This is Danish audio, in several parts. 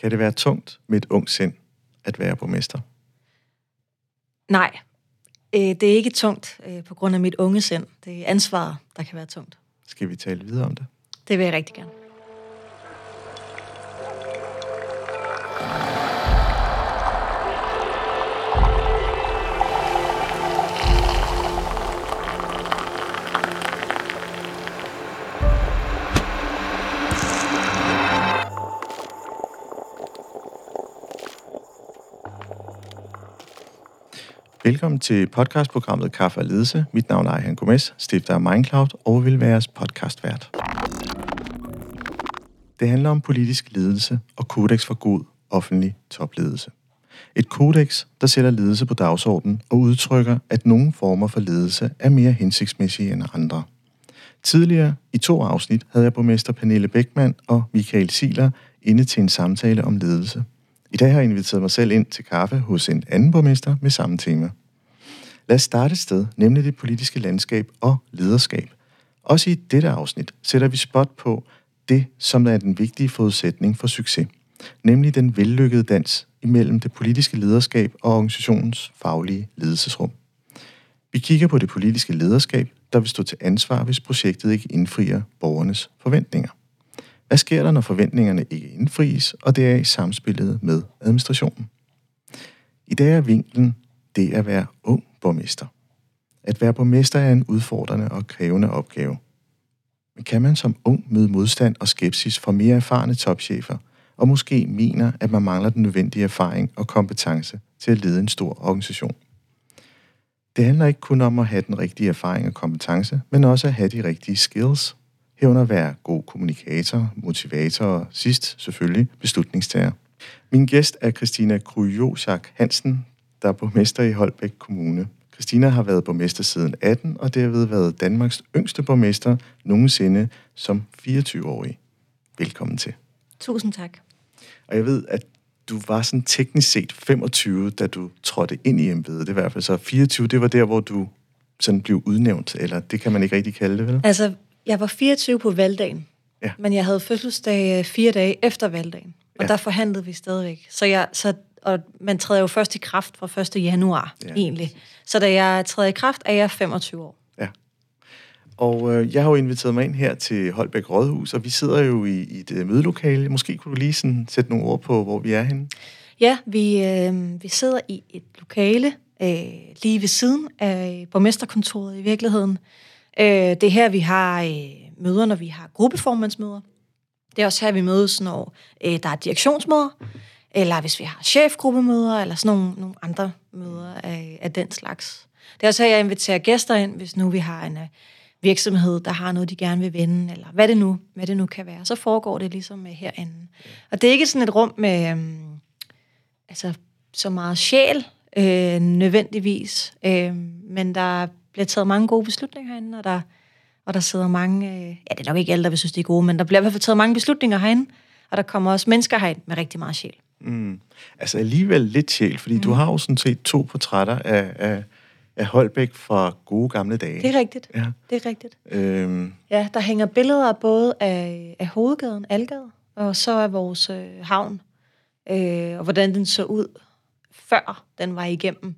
Kan det være tungt med et ung sind at være borgmester? Nej, øh, det er ikke tungt øh, på grund af mit unge sind. Det er ansvaret, der kan være tungt. Skal vi tale videre om det? Det vil jeg rigtig gerne. Velkommen til podcastprogrammet Kaffe og Ledelse. Mit navn er Ejhan Gomes, stifter af Mindcloud og vil være jeres podcastvært. Det handler om politisk ledelse og kodex for god offentlig topledelse. Et kodex, der sætter ledelse på dagsordenen og udtrykker, at nogle former for ledelse er mere hensigtsmæssige end andre. Tidligere i to afsnit havde jeg borgmester Pernille Beckmann og Michael Siler inde til en samtale om ledelse – i dag har jeg inviteret mig selv ind til kaffe hos en anden borgmester med samme tema. Lad os starte et sted, nemlig det politiske landskab og lederskab. Også i dette afsnit sætter vi spot på det, som er den vigtige forudsætning for succes, nemlig den vellykkede dans imellem det politiske lederskab og organisationens faglige ledelsesrum. Vi kigger på det politiske lederskab, der vil stå til ansvar, hvis projektet ikke indfrier borgernes forventninger. Hvad sker der, når forventningerne ikke indfries, og det er i samspillet med administrationen? I dag er vinklen det at være ung borgmester. At være borgmester er en udfordrende og krævende opgave. Men kan man som ung møde modstand og skepsis fra mere erfarne topchefer, og måske mener, at man mangler den nødvendige erfaring og kompetence til at lede en stor organisation? Det handler ikke kun om at have den rigtige erfaring og kompetence, men også at have de rigtige skills herunder være god kommunikator, motivator og sidst selvfølgelig beslutningstager. Min gæst er Christina Krujosjak Hansen, der er borgmester i Holbæk Kommune. Christina har været borgmester siden 18, og derved været Danmarks yngste borgmester nogensinde som 24-årig. Velkommen til. Tusind tak. Og jeg ved, at du var sådan teknisk set 25, da du trådte ind i embedet. Det er i hvert fald så 24, det var der, hvor du sådan blev udnævnt, eller det kan man ikke rigtig kalde det, vel? Altså, jeg var 24 på valgdagen, Ja. men jeg havde fødselsdag øh, fire dage efter valgdagen, og Ja. der forhandlede vi stadigvæk. Så jeg, så, og man træder jo først i kraft fra 1. januar, Ja. egentlig. Så da jeg træder i kraft, er jeg 25 år. Ja. Og øh, jeg har jo inviteret mig ind her til Holbæk Rådhus, og vi sidder jo i, i et øh, mødelokale. Måske kunne du lige sådan sætte nogle ord på, hvor vi er henne? Ja, vi, øh, vi sidder i et lokale øh, lige ved siden af borgmesterkontoret i virkeligheden. Øh, det er her, vi har øh, møder, når vi har gruppeformandsmøder. Det er også her, vi mødes, når øh, der er direktionsmøder, eller hvis vi har chefgruppemøder, eller sådan nogle, nogle andre møder af, af den slags. Det er også her, jeg inviterer gæster ind, hvis nu vi har en øh, virksomhed, der har noget, de gerne vil vende, eller hvad det nu, hvad det nu kan være. Så foregår det ligesom øh, herinde. Og det er ikke sådan et rum med øh, altså, så meget sjæl, øh, nødvendigvis, øh, men der bliver taget mange gode beslutninger herinde, og der, og der sidder mange, øh, ja, det er nok ikke alle, der vil synes, de er gode, men der bliver i hvert fald taget mange beslutninger herinde, og der kommer også mennesker herind med rigtig meget sjæl. Mm. Altså alligevel lidt sjæl, fordi mm. du har jo sådan set to portrætter af, af, af Holbæk fra gode gamle dage. Det er rigtigt. Ja. Det er rigtigt. Øhm, Ja, der hænger billeder både af, af hovedgaden, Algade, og så af vores øh, havn, øh, og hvordan den så ud, før den var igennem.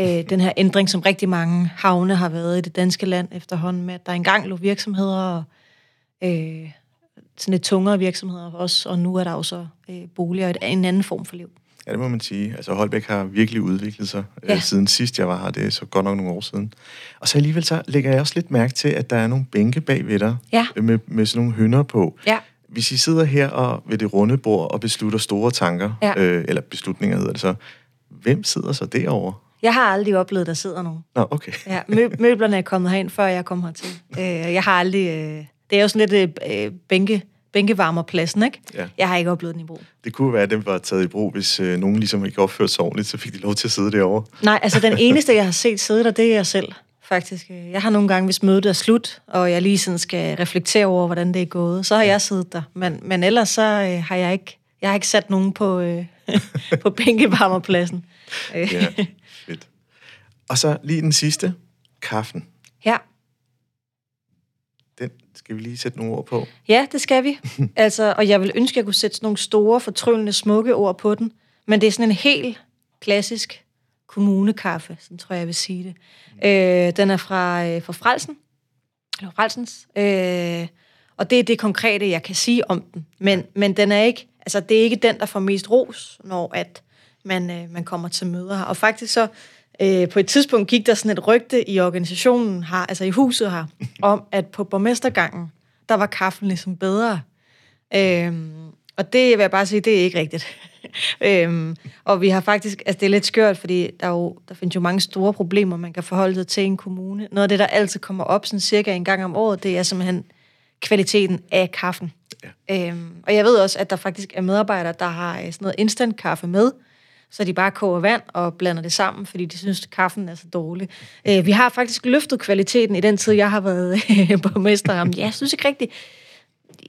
Øh, den her ændring, som rigtig mange havne har været i det danske land efterhånden, med at der engang lå virksomheder, og øh, sådan lidt tungere virksomheder også, og nu er der jo så øh, boliger og en anden form for liv. ja, det må man sige. Altså Holbæk har virkelig udviklet sig. Ja. øh, siden sidst jeg var her. Det er så godt nok nogle år siden. Og så alligevel så lægger jeg også lidt mærke til, at der er nogle bænke bag ved dig, Ja. øh, med, med sådan nogle hønder på. Ja. Hvis I sidder her og ved det runde bord og beslutter store tanker, Ja. øh, eller beslutninger hedder det så, hvem sidder så derovre? Jeg har aldrig oplevet, at der sidder nogen. Nå, okay. Ja, mø- møblerne er kommet herind, før jeg kom hertil. Øh, jeg har aldrig... Øh, det er jo sådan lidt øh, bænke, bænkevarmerpladsen, ikke? Ja. Jeg har ikke oplevet den i brug. Det kunne være, at den var taget i brug, hvis øh, nogen ligesom ikke opførte sig ordentligt, så fik de lov til at sidde derovre. Nej, altså den eneste, jeg har set sidde der, det er jeg selv, faktisk. Jeg har nogle gange, hvis mødet er slut, og jeg lige sådan skal reflektere over, hvordan det er gået, så har jeg siddet der. Men, men ellers så øh, har jeg ikke, jeg har ikke sat nogen på, øh, på bænkevarmerpladsen. Øh, Ja, fedt. Og så lige den sidste, kaffen. ja. Den skal vi lige sætte nogle ord på. Ja, det skal vi. altså, og jeg vil ønske, at jeg kunne sætte nogle store, fortryllende, smukke ord på den. Men det er sådan en helt klassisk kommunekaffe, sådan tror jeg, jeg vil sige det. Øh, den er fra, øh, fra Frelsen. Eller Frelsens. Øh, og det er det konkrete, jeg kan sige om den. Men, men den er ikke, altså, det er ikke den, der får mest ros, når at man, øh, man kommer til møder her. Og faktisk så, øh, på et tidspunkt gik der sådan et rygte i organisationen her, altså i huset her, om at på borgmestergangen, der var kaffen ligesom bedre. Øhm, og det vil jeg bare sige, det er ikke rigtigt. øhm, og vi har faktisk, altså det er lidt skørt, fordi der, er jo, der findes jo mange store problemer, man kan forholde sig til i en kommune. Noget af det, der altid kommer op sådan cirka en gang om året, det er simpelthen kvaliteten af kaffen. Ja. Øhm, og jeg ved også, at der faktisk er medarbejdere, der har øh, sådan noget instant kaffe med, så de bare koger vand og blander det sammen, fordi de synes, at kaffen er så dårlig. Øh, vi har faktisk løftet kvaliteten i den tid, jeg har været på mester. Ja, jeg synes ikke rigtigt,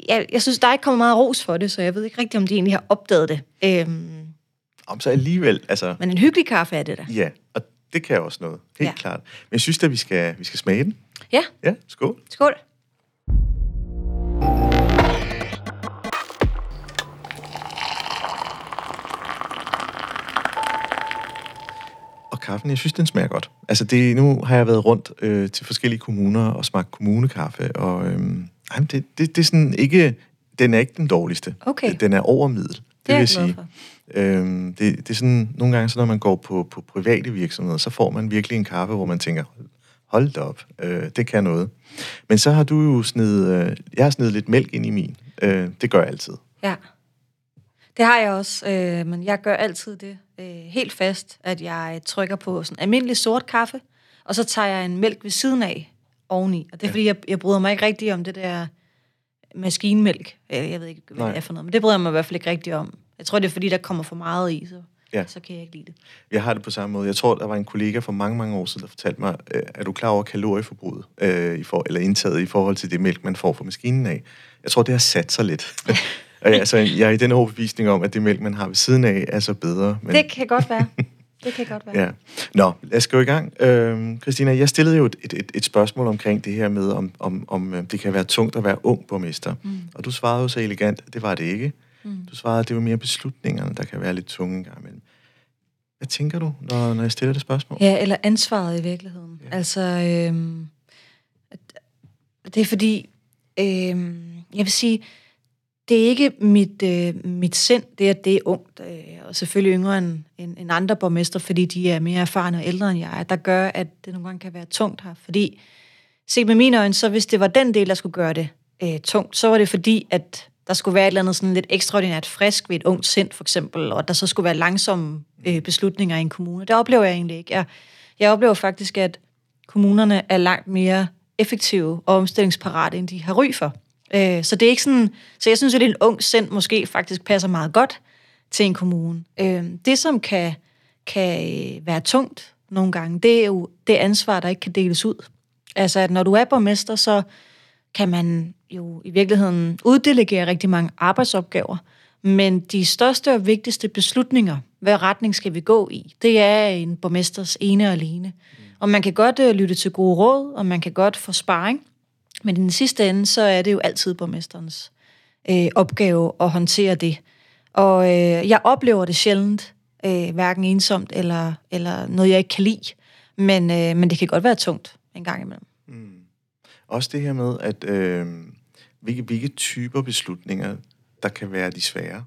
jeg, jeg synes, der er ikke kommet meget ros for det, så jeg ved ikke rigtigt, om de egentlig har opdaget det. Øhm, Om så alligevel, altså... men en hyggelig kaffe er det der. Ja, og det kan også noget. Helt ja. klart. Men jeg synes at vi skal, vi skal smage den. Ja, Ja, skål. skål. Kaffen, jeg synes, den smager godt. Altså, det, nu har jeg været rundt øh, til forskellige kommuner og smagt kommunekaffe, og øhm, jamen, det, det, det er sådan ikke... Den er ikke den dårligste. Okay. Den er over middel, det, Det vil jeg sige. Øhm, det, det er sådan, nogle gange, så når man går på, på private virksomheder, så får man virkelig en kaffe, hvor man tænker, hold da op, øh, det kan noget. Men så har du jo sned, øh, jeg har snedet lidt mælk ind i min. Øh, det gør jeg altid. Ja. Det har jeg også, øh, men jeg gør altid det øh, helt fast, at jeg trykker på sådan almindelig sort kaffe, og så tager jeg en mælk ved siden af oveni. Og det er, ja. fordi jeg, jeg bryder mig ikke rigtig om det der maskinmælk. Øh, Jeg ved ikke, hvad Nej. det er for noget, men det bryder jeg mig i hvert fald ikke rigtig om. Jeg tror, det er fordi, der kommer for meget i, så, Ja. så kan jeg ikke lide det. Jeg har det på samme måde. Jeg tror, der var en kollega for mange, mange år siden, der fortalte mig, øh, er du klar over kalorieforbruget, øh, i for, eller indtaget i forhold til det mælk, man får fra maskinen af? Jeg tror, det har sat sig lidt. jeg, altså, jeg er i den overbevisning om, at det mælk, man har ved siden af, er så bedre. Men, Det kan godt være. Det kan godt være. Ja. Nå, lad os gå i gang. Øhm, Christina, jeg stillede jo et, et, et, spørgsmål omkring det her med, om, om, om øh, det kan være tungt at være ung borgmester. Mm. Og du svarede jo så elegant, det var det ikke. Mm. Du svarede, at det var mere beslutningerne, der kan være lidt tunge en gang imellem. Hvad tænker du, når, når jeg stiller det spørgsmål? Ja, eller ansvaret i virkeligheden. Ja. Altså, øhm, det er fordi, øhm, jeg vil sige, det er ikke mit, øh, mit sind, det er, at det er ungt, øh, og selvfølgelig yngre end, end, end andre borgmester, fordi de er mere erfarne og ældre end jeg er, der gør, at det nogle gange kan være tungt her. Fordi, set med mine øjne, så hvis det var den del, der skulle gøre det øh, tungt, så var det fordi, at der skulle være et eller andet sådan lidt ekstraordinært frisk ved et ungt sind, for eksempel, og at der så skulle være langsomme øh, beslutninger i en kommune. Det oplever jeg egentlig ikke. Jeg, jeg oplever faktisk, at kommunerne er langt mere effektive og omstillingsparate, end de har ry for. Øh, så det er ikke sådan, så jeg synes, at en ung sind måske faktisk passer meget godt til en kommune. Øh, det, som kan, kan øh, være tungt nogle gange, det er jo det ansvar, der ikke kan deles ud. Altså, at når du er borgmester, så kan man jo i virkeligheden uddelegere rigtig mange arbejdsopgaver, men de største og vigtigste beslutninger, hvad retning skal vi gå i, det er en borgmesters ene og alene. Og man kan godt øh, lytte til gode råd, og man kan godt få sparring, men i den sidste ende, så er det jo altid borgmesterens øh, opgave at håndtere det. Og øh, jeg oplever det sjældent, øh, hverken ensomt eller, eller noget, jeg ikke kan lide, men, øh, men det kan godt være tungt en gang imellem. Mm. Også det her med, at øh, hvilke, hvilke typer beslutninger, der kan være de svære.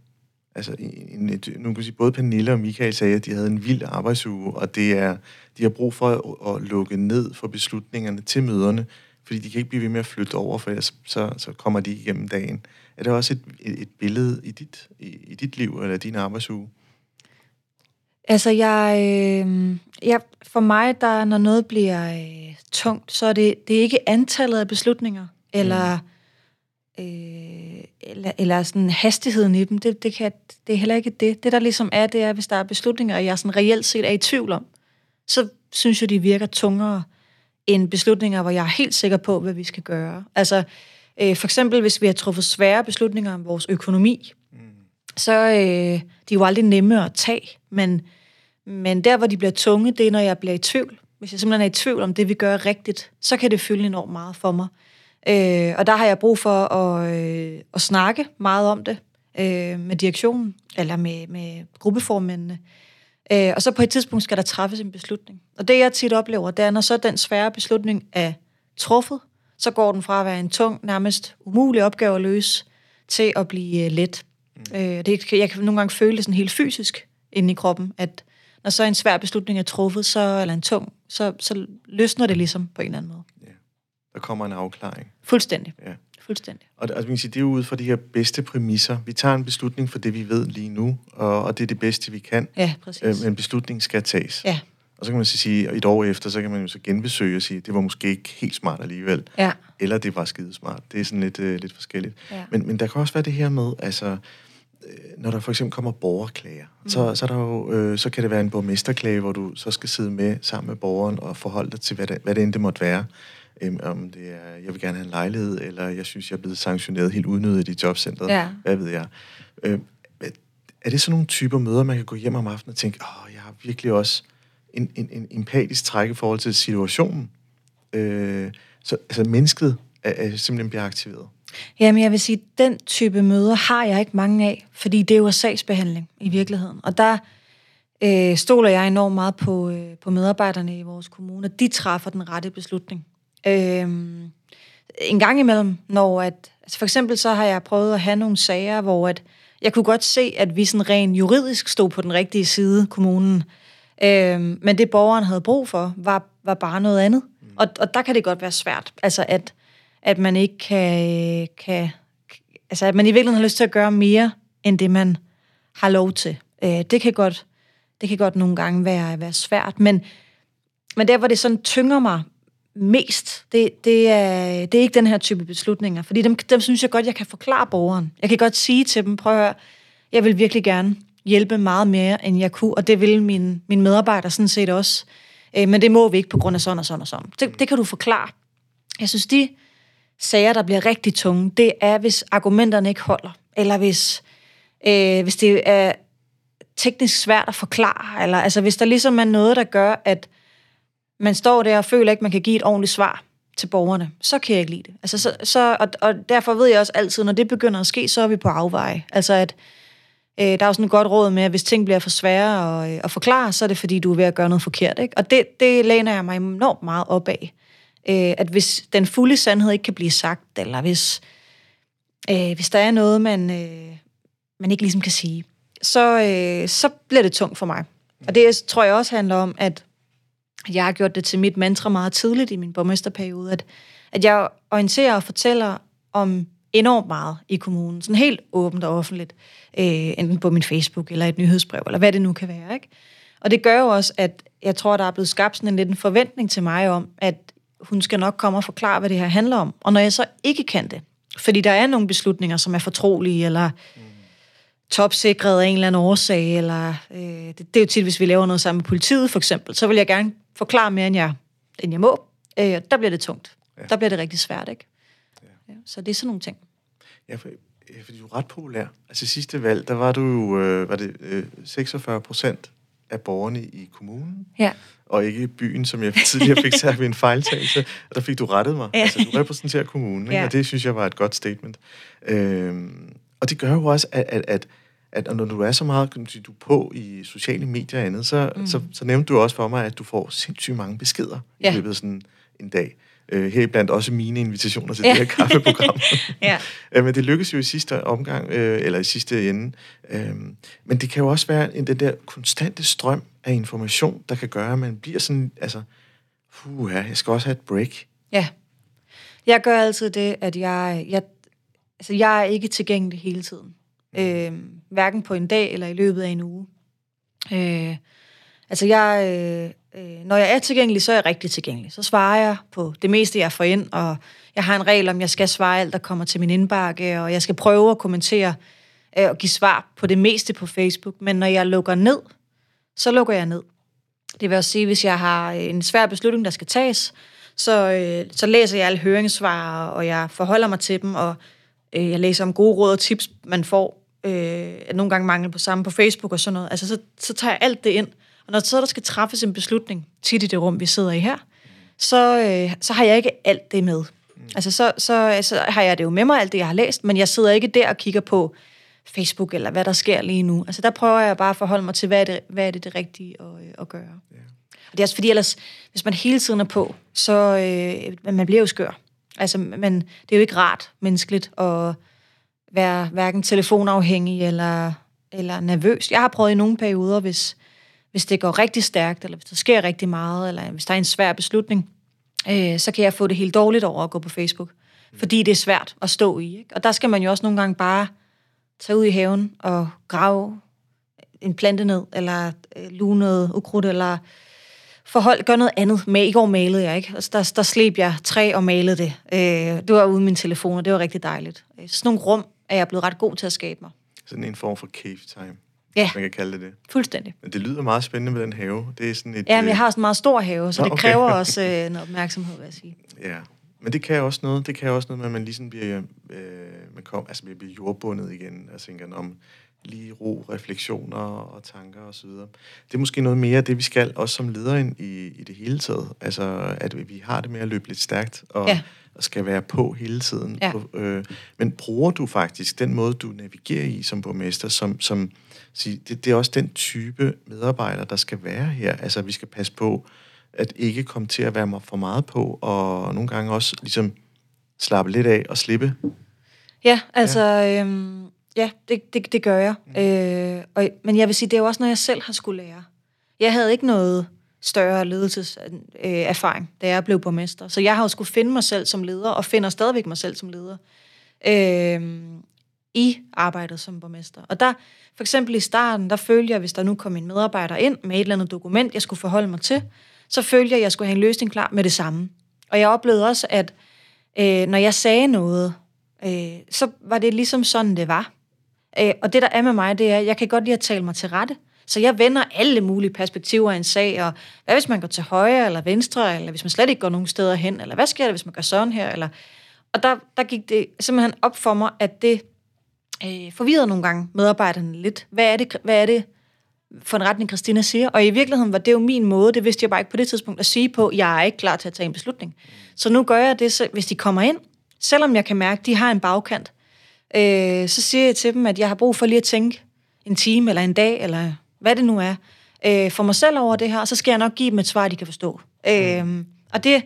Altså, en, et, nu kan sige, både Pernille og Michael sagde, at de havde en vild arbejdsuge, og det er, de har brug for at, at lukke ned for beslutningerne til møderne, fordi de kan ikke blive ved med at flytte over, for ellers så, så kommer de igennem dagen. Er det også et, et, et billede i dit, i, i dit liv, eller din arbejdsuge? Altså, jeg, øh, jeg, for mig, der når noget bliver øh, tungt, så er det, det er ikke antallet af beslutninger, eller, mm. øh, eller, eller sådan hastigheden i dem. Det, det, kan, det er heller ikke det. Det, der ligesom er, det er, hvis der er beslutninger, og jeg sådan reelt set er i tvivl om, så synes jeg, de virker tungere end beslutninger, hvor jeg er helt sikker på, hvad vi skal gøre. Altså, øh, for eksempel, hvis vi har truffet svære beslutninger om vores økonomi, mm. så øh, de er jo aldrig nemme at tage, men, men der, hvor de bliver tunge, det er, når jeg bliver i tvivl. Hvis jeg simpelthen er i tvivl om det, vi gør rigtigt, så kan det fylde enormt meget for mig. Øh, og der har jeg brug for at, øh, at snakke meget om det øh, med direktionen, eller med, med gruppeformændene. Øh, og så på et tidspunkt skal der træffes en beslutning. Og det jeg tit oplever, det er, når så den svære beslutning er truffet, så går den fra at være en tung, nærmest umulig opgave at løse, til at blive øh, let. Mm. Øh, det, jeg kan nogle gange føle det sådan helt fysisk inde i kroppen, at når så en svær beslutning er truffet, så, eller en tung, så, så løsner det ligesom på en eller anden måde. Ja. Der kommer en afklaring. Fuldstændig. Ja. Fuldstændig. Og altså, man sige, det er jo ud fra de her bedste præmisser. Vi tager en beslutning for det, vi ved lige nu, og, og det er det bedste, vi kan. Ja, præcis. Øh, men beslutningen skal tages. Ja. Og så kan man så sige, at et år efter, så kan man jo så genbesøge og sige, det var måske ikke helt smart alligevel. Ja. Eller det var skidesmart. Det er sådan lidt, øh, lidt forskelligt. Ja. Men, men der kan også være det her med, altså, øh, når der for eksempel kommer borgerklager, mm. så, så, er der jo, øh, så kan det være en borgmesterklage, hvor du så skal sidde med sammen med borgeren og forholde dig til, hvad det, hvad det end det måtte være. Øhm, om det er, jeg vil gerne have en lejlighed, eller jeg synes, jeg er blevet sanktioneret helt unødigt i jobcentret. Ja. Hvad ved jeg. Øh, er det sådan nogle typer møder, man kan gå hjem om aftenen og tænke, åh, jeg har virkelig også en, en, en empatisk træk i forhold til situationen. Øh, så altså, mennesket er, er simpelthen bliver aktiveret. Jamen, jeg vil sige, den type møder har jeg ikke mange af, fordi det er jo sagsbehandling i virkeligheden. Og der øh, stoler jeg enormt meget på, øh, på medarbejderne i vores kommune, de træffer den rette beslutning. Øh, en gang imellem, når at, altså for eksempel så har jeg prøvet at have nogle sager, hvor at jeg kunne godt se, at vi sådan rent juridisk stod på den rigtige side, kommunen. Øh, men det borgeren havde brug for, var, var bare noget andet. Mm. Og, og der kan det godt være svært. Altså at, at man ikke kan, kan, altså at man i virkeligheden har lyst til at gøre mere, end det man har lov til. Øh, det kan godt, det kan godt nogle gange være, være svært, men, men der, hvor det sådan tynger mig mest, det, det, er, det er ikke den her type beslutninger, fordi dem, dem synes jeg godt, jeg kan forklare borgeren. Jeg kan godt sige til dem, prøv at høre, jeg vil virkelig gerne hjælpe meget mere, end jeg kunne, og det vil min, min medarbejder sådan set også. Øh, men det må vi ikke på grund af sådan og sådan og sådan. Det, det kan du forklare. Jeg synes, de sager, der bliver rigtig tunge, det er, hvis argumenterne ikke holder, eller hvis, øh, hvis det er teknisk svært at forklare, eller altså hvis der ligesom er noget, der gør, at man står der og føler ikke, man kan give et ordentligt svar til borgerne, så kan jeg ikke lide det. Altså, så, så, og, og derfor ved jeg også altid, når det begynder at ske, så er vi på afveje. Altså at øh, der er jo sådan et godt råd med, at hvis ting bliver for svære at, øh, at forklare, så er det fordi, du er ved at gøre noget forkert. Ikke? Og det, det læner jeg mig enormt meget op af. Øh, at hvis den fulde sandhed ikke kan blive sagt, eller hvis, øh, hvis der er noget, man, øh, man ikke ligesom kan sige, så, øh, så bliver det tungt for mig. Og det tror jeg også handler om, at jeg har gjort det til mit mantra meget tidligt i min borgmesterperiode, at, at jeg orienterer og fortæller om enormt meget i kommunen, sådan helt åbent og offentligt, øh, enten på min Facebook eller et nyhedsbrev, eller hvad det nu kan være. Ikke? Og det gør jo også, at jeg tror, der er blevet skabt sådan en lidt en forventning til mig om, at hun skal nok komme og forklare, hvad det her handler om. Og når jeg så ikke kan det, fordi der er nogle beslutninger, som er fortrolige, eller mm topsikret af en eller anden årsag, eller øh, det, det er jo tit, hvis vi laver noget sammen med politiet for eksempel, så vil jeg gerne forklare mere, end jeg, end jeg må. Øh, der bliver det tungt. Ja. Der bliver det rigtig svært, ikke? Ja. Ja, så det er sådan nogle ting. Ja, for, fordi du er ret populær. Altså sidste valg, der var du jo, øh, var det øh, 46 procent af borgerne i kommunen, ja. og ikke i byen, som jeg tidligere fik sagt ved en fejltagelse. Og der fik du rettet mig. Ja. Altså, du repræsenterer kommunen, ikke? Ja. og det synes jeg var et godt statement. Øhm, og det gør jo også, at, at, at at når du er så meget kan du, sige, du er på i sociale medier og andet, så, mm. så, så nævnte du også for mig, at du får sindssygt mange beskeder ja. i løbet af sådan en dag. Uh, heriblandt også mine invitationer til ja. det her kaffeprogram. ja. uh, men det lykkes jo i sidste omgang, uh, eller i sidste ende. Uh, men det kan jo også være en, den der konstante strøm af information, der kan gøre, at man bliver sådan, altså, puh, jeg skal også have et break. Ja. Jeg gør altid det, at jeg, jeg, altså, jeg er ikke tilgængelig hele tiden. Øh, hverken på en dag eller i løbet af en uge. Øh, altså jeg, øh, øh, når jeg er tilgængelig, så er jeg rigtig tilgængelig. Så svarer jeg på det meste, jeg får ind, og jeg har en regel om, jeg skal svare alt, der kommer til min indbakke, og jeg skal prøve at kommentere øh, og give svar på det meste på Facebook. Men når jeg lukker ned, så lukker jeg ned. Det vil også sige, hvis jeg har øh, en svær beslutning, der skal tages, så, øh, så læser jeg alle høringssvar, og jeg forholder mig til dem, og øh, jeg læser om gode råd og tips, man får øh, nogle gange mangel på samme på Facebook og sådan noget. Altså, så, så tager jeg alt det ind. Og når så der skal træffes en beslutning, tit i det rum, vi sidder i her, så, øh, så har jeg ikke alt det med. Mm. Altså, så, så, så har jeg det jo med mig, alt det, jeg har læst, men jeg sidder ikke der og kigger på Facebook, eller hvad der sker lige nu. Altså, der prøver jeg bare at forholde mig til, hvad er det, hvad er det, det rigtige at, øh, at gøre. Ja. Og det er også fordi, ellers, hvis man hele tiden er på, så øh, man bliver jo skør. Altså, men det er jo ikke rart menneskeligt at være hverken telefonafhængig eller, eller nervøs. Jeg har prøvet i nogle perioder, hvis, hvis det går rigtig stærkt, eller hvis der sker rigtig meget, eller hvis der er en svær beslutning, øh, så kan jeg få det helt dårligt over at gå på Facebook. Fordi det er svært at stå i. Ikke? Og der skal man jo også nogle gange bare tage ud i haven og grave en plante ned, eller øh, luge noget ukrudt, eller forhold, gøre noget andet. Med, I går malede jeg, ikke? Altså, der, der sleb jeg træ og malede det. Øh, det var uden min telefon, og det var rigtig dejligt. Øh, sådan nogle rum er jeg blevet ret god til at skabe mig. Sådan en form for cave time. Ja. Man kan kalde det det. Fuldstændig. Men det lyder meget spændende med den have. Det er sådan et... Ja, men jeg øh, har sådan en meget stor have, så Nå, det kræver også øh, noget opmærksomhed, vil jeg sige. Ja, men det kan også noget. Det kan også noget med, at man ligesom bliver, øh, man kom, altså bliver, bliver jordbundet igen. Jeg tænker om lige ro, refleksioner og tanker og så videre. Det er måske noget mere det, vi skal, også som ledere i, i det hele taget. Altså, at vi har det med at løbe lidt stærkt og, Ja. Skal være på hele tiden. Ja. På, øh, men bruger du faktisk den måde, du navigerer i som borgmester, som, som sig, det, det er også den type medarbejder, der skal være her. Altså, vi skal passe på, at ikke komme til at være for meget på, og nogle gange også ligesom slappe lidt af og slippe. Ja, altså, ja, øhm, ja det, det, det gør jeg. Mm. Øh, og, men jeg vil sige, det er jo også noget, jeg selv har skulle lære. Jeg havde ikke noget større ledelseserfaring, da jeg blev borgmester. Så jeg har jo skulle finde mig selv som leder, og finder stadigvæk mig selv som leder, øh, i arbejdet som borgmester. Og der, for eksempel i starten, der følte jeg, hvis der nu kom en medarbejder ind med et eller andet dokument, jeg skulle forholde mig til, så følte jeg, at jeg skulle have en løsning klar med det samme. Og jeg oplevede også, at øh, når jeg sagde noget, øh, så var det ligesom sådan, det var. Øh, og det, der er med mig, det er, at jeg kan godt lide at tale mig til rette. Så jeg vender alle mulige perspektiver af en sag, og hvad hvis man går til højre eller venstre, eller hvis man slet ikke går nogen steder hen, eller hvad sker der, hvis man gør sådan her, eller... Og der, der gik det simpelthen op for mig, at det øh, forvirrede nogle gange medarbejderne lidt. Hvad er, det, hvad er det for en retning, Christina siger? Og i virkeligheden var det jo min måde, det vidste jeg bare ikke på det tidspunkt, at sige på, jeg er ikke klar til at tage en beslutning. Så nu gør jeg det, så, hvis de kommer ind, selvom jeg kan mærke, at de har en bagkant, øh, så siger jeg til dem, at jeg har brug for lige at tænke en time eller en dag, eller hvad det nu er, øh, for mig selv over det her, og så skal jeg nok give dem et svar, de kan forstå. Mm. Øh, og det,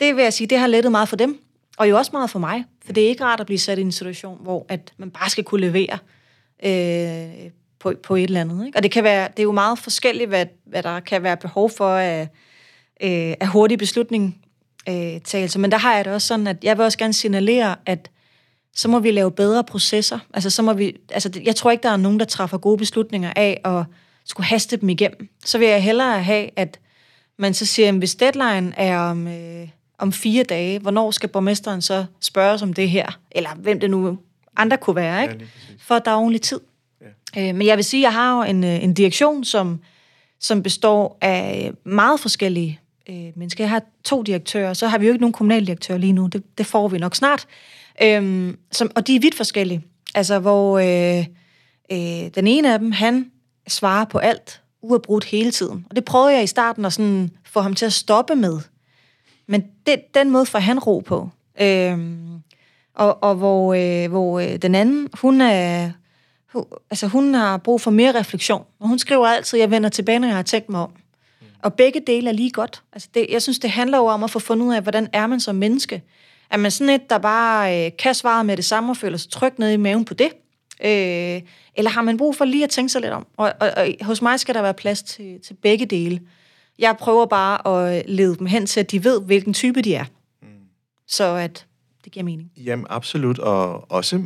det vil jeg sige, det har lettet meget for dem, og jo også meget for mig, for det er ikke rart at blive sat i en situation, hvor at man bare skal kunne levere øh, på, på et eller andet. Ikke? Og det, kan være, det er jo meget forskelligt, hvad, hvad der kan være behov for af, øh, af hurtig beslutning øh, tagelse. Men der har jeg det også sådan, at jeg vil også gerne signalere, at så må vi lave bedre processer. Altså, så må vi, altså, jeg tror ikke, der er nogen, der træffer gode beslutninger af at skulle haste dem igennem. Så vil jeg hellere have, at man så siger, at hvis deadline er om, øh, om fire dage, hvornår skal borgmesteren så spørge om det her? Eller hvem det nu andre kunne være, ikke? Ja. For der er ordentlig tid. Ja. Øh, men jeg vil sige, at jeg har jo en, øh, en direktion, som, som består af meget forskellige øh, mennesker. Jeg har to direktører, så har vi jo ikke nogen kommunaldirektør lige nu. Det, det får vi nok snart. Øhm, som, og de er vidt forskellige. Altså, hvor øh, øh, den ene af dem, han svarer på alt, uafbrudt hele tiden. Og det prøvede jeg i starten at sådan få ham til at stoppe med. Men det, den måde får han ro på. Øhm, og, og hvor, øh, hvor øh, den anden, hun er... Hun, altså, hun har brug for mere refleksion. Og hun skriver altid, jeg vender tilbage, når jeg har tænkt mig om. Og begge dele er lige godt. Altså det, jeg synes, det handler jo om at få fundet ud af, hvordan er man som menneske. Er man sådan et, der bare øh, kan svare med det samme og føler sig tryg nede i maven på det? Øh, eller har man brug for lige at tænke sig lidt om? Og, og, og hos mig skal der være plads til, til begge dele. Jeg prøver bare at lede dem hen til, at de ved, hvilken type de er. Mm. Så at det giver mening. Jamen, absolut, og også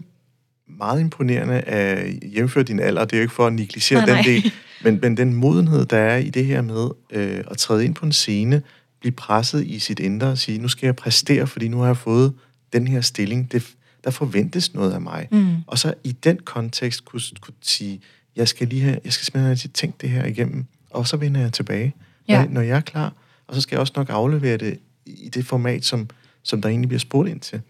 meget imponerende at hjemføre din alder. Det er jo ikke for at negligere Nej, den nej. del, men, men den modenhed, der er i det her med øh, at træde ind på en scene, blive presset i sit indre og sige, nu skal jeg præstere, fordi nu har jeg fået den her stilling. Det, der forventes noget af mig. Mm. Og så i den kontekst kunne, kunne sige, jeg skal lige have, jeg skal simpelthen tænkt det her igennem, og så vender jeg tilbage, Ja. når, når jeg er klar. Og så skal jeg også nok aflevere det i det format, som, som der egentlig bliver spurgt ind til.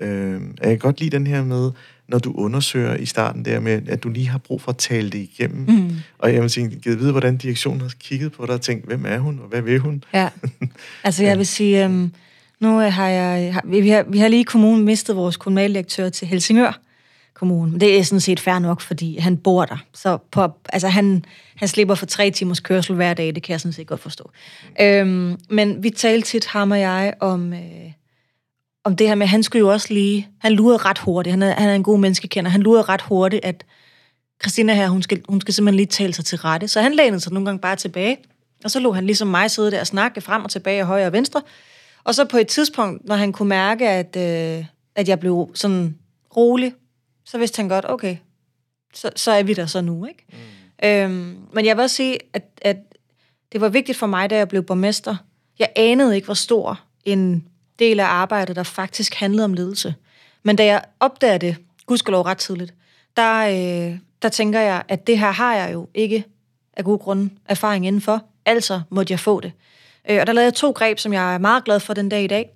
Øh, jeg kan godt lide den her med, når du undersøger i starten der med, at du lige har brug for at tale det igennem. Mm. Og jeg vil sige, givet vide, hvordan direktionen har kigget på dig og tænkt, hvem er hun, og hvad vil hun? Ja. Altså, jeg vil sige, øhm, nu øh, har jeg, har, vi, har, vi har lige i kommunen mistet vores kommunaldirektør til Helsingør Kommune. Det er sådan set fair nok, fordi han bor der. Så på, altså han, han slipper for tre timers kørsel hver dag, det kan jeg sådan set godt forstå. Øhm, men vi talte tit, ham og jeg, om, øh, om det her med, han skulle jo også lige, han lurede ret hurtigt, han er, han er en god menneskekender, han lurede ret hurtigt, at Christina her, hun skal, hun skal simpelthen lige tale sig til rette. Så han lænede sig nogle gange bare tilbage, og så lå han ligesom mig sidde der og snakke frem og tilbage, højre og venstre. Og så på et tidspunkt, når han kunne mærke, at, øh, at jeg blev sådan rolig, så vidste han godt, okay, så, så er vi der så nu, ikke? Mm. Øhm, men jeg vil også sige, at, at det var vigtigt for mig, da jeg blev borgmester. Jeg anede ikke, hvor stor en del af arbejdet, der faktisk handlede om ledelse. Men da jeg opdagede det, gudskelov ret tidligt, der, øh, der tænker jeg, at det her har jeg jo ikke af god grund erfaring indenfor. Altså måtte jeg få det. Øh, og der lavede jeg to greb, som jeg er meget glad for den dag i dag.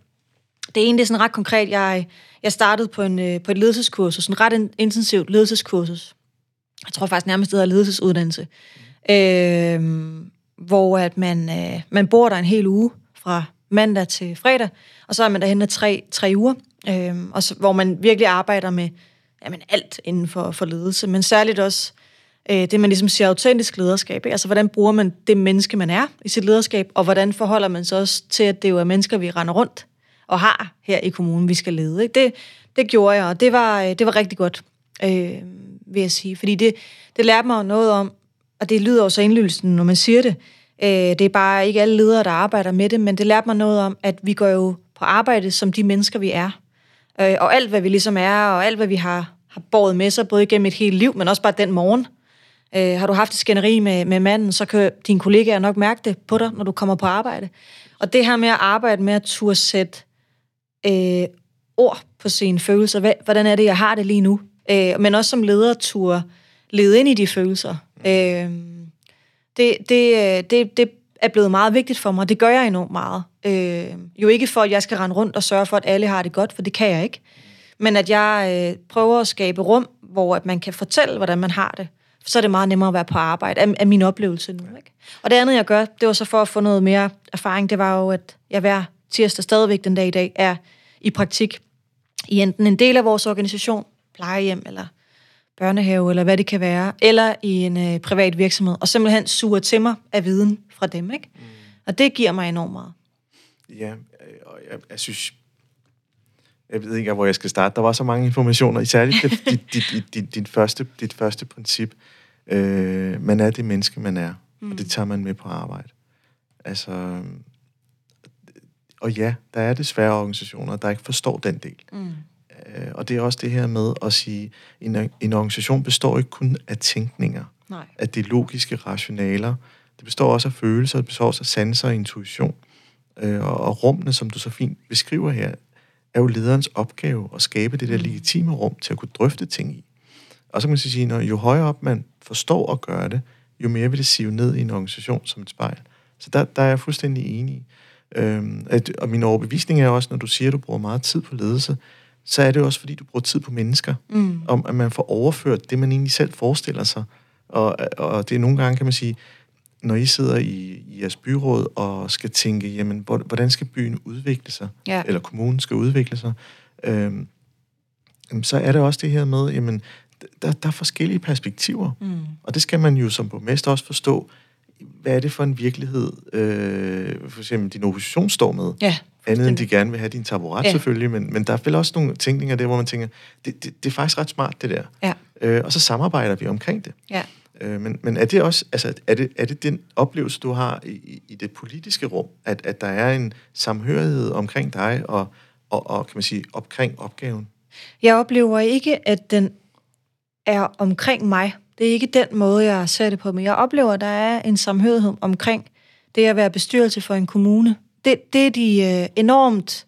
Det ene det er sådan ret konkret. Jeg, jeg startede på, en, øh, på et ledelseskursus, en ret intensivt ledelseskursus. Jeg tror faktisk nærmest, det hedder ledelsesuddannelse. Øh, hvor at man, øh, man bor der en hel uge fra mandag til fredag, og så er man derhen tre, tre uger, øh, og så, hvor man virkelig arbejder med jamen, alt inden for, for ledelse, men særligt også øh, Øh, det, man ligesom siger autentisk lederskab. Ikke? Altså, hvordan bruger man det menneske, man er i sit lederskab, og hvordan forholder man sig også til, at det jo er mennesker, vi render rundt og har her i kommunen, vi skal lede. Ikke? Det, det gjorde jeg, og det var, øh, det var rigtig godt, øh, vil jeg sige. Fordi det, det lærte mig noget om, og det lyder jo så indlysende, når man siger det, øh, det er bare ikke alle ledere, der arbejder med det, men det lærte mig noget om, at vi går jo på arbejde som de mennesker, vi er. Øh, og alt, hvad vi ligesom er, og alt, hvad vi har, har båret med sig, både igennem et helt liv, men også bare den morgen. Øh, har du haft et skænderi med, med manden, så kan dine kollegaer nok mærke det på dig, når du kommer på arbejde. Og det her med at arbejde med at turde sætte øh, ord på sine følelser. Hvad, hvordan er det, jeg har det lige nu? Øh, men også som leder turde lede ind i de følelser. Øh, det, det, det, det er blevet meget vigtigt for mig. Det gør jeg enormt meget. Øh, jo ikke for, at jeg skal rende rundt og sørge for, at alle har det godt, for det kan jeg ikke. Men at jeg øh, prøver at skabe rum, hvor at man kan fortælle, hvordan man har det. Så er det meget nemmere at være på arbejde, af, af min oplevelse nu. Ikke? Og det andet, jeg gør, det var så for at få noget mere erfaring, det var jo, at jeg hver tirsdag stadigvæk den dag i dag er i praktik i enten en del af vores organisation, plejehjem eller børnehave, eller hvad det kan være, eller i en øh, privat virksomhed, og simpelthen suger til mig af viden fra dem. Ikke? Mm. Og det giver mig enormt meget. Ja, og jeg, jeg synes, jeg ved ikke, hvor jeg skal starte. Der var så mange informationer, især dit, dit, dit, dit, dit, første, dit første princip. Øh, man er det menneske, man er, mm. og det tager man med på arbejde. Altså, og ja, der er desværre organisationer, der ikke forstår den del. Mm. Øh, og det er også det her med at sige, en, en organisation består ikke kun af tænkninger, Nej. af de logiske rationaler. Det består også af følelser, det består også af sanser og intuition. Øh, og, og rummene, som du så fint beskriver her, er jo lederens opgave at skabe det der mm. legitime rum til at kunne drøfte ting i. Og så kan man sige, når jo højere op man forstår at gøre det, jo mere vil det sive ned i en organisation som et spejl. Så der, der er jeg fuldstændig enig. Øhm, at, og min overbevisning er også, når du siger, at du bruger meget tid på ledelse, så er det også, fordi du bruger tid på mennesker. Mm. Om at man får overført det, man egentlig selv forestiller sig. Og, og det er nogle gange, kan man sige, når I sidder i, i jeres byråd og skal tænke, jamen, hvordan skal byen udvikle sig? Ja. Eller kommunen skal udvikle sig? Øhm, så er det også det her med, jamen, der, der er forskellige perspektiver. Mm. Og det skal man jo som borgmester også forstå. Hvad er det for en virkelighed, øh, for eksempel din opposition står med? Ja. Andet end de gerne vil have din taburet ja. selvfølgelig, men, men der er vel også nogle tænkninger der, hvor man tænker, det, det, det er faktisk ret smart det der. Ja. Øh, og så samarbejder vi omkring det. Ja. Øh, men, men er det også, altså, er det, er det den oplevelse, du har i, i det politiske rum, at, at der er en samhørighed omkring dig og, og, og kan man sige, omkring opgaven? Jeg oplever ikke, at den er omkring mig. Det er ikke den måde, jeg ser det på, men jeg oplever, at der er en samhørighed omkring det at være bestyrelse for en kommune. Det, det er de øh, enormt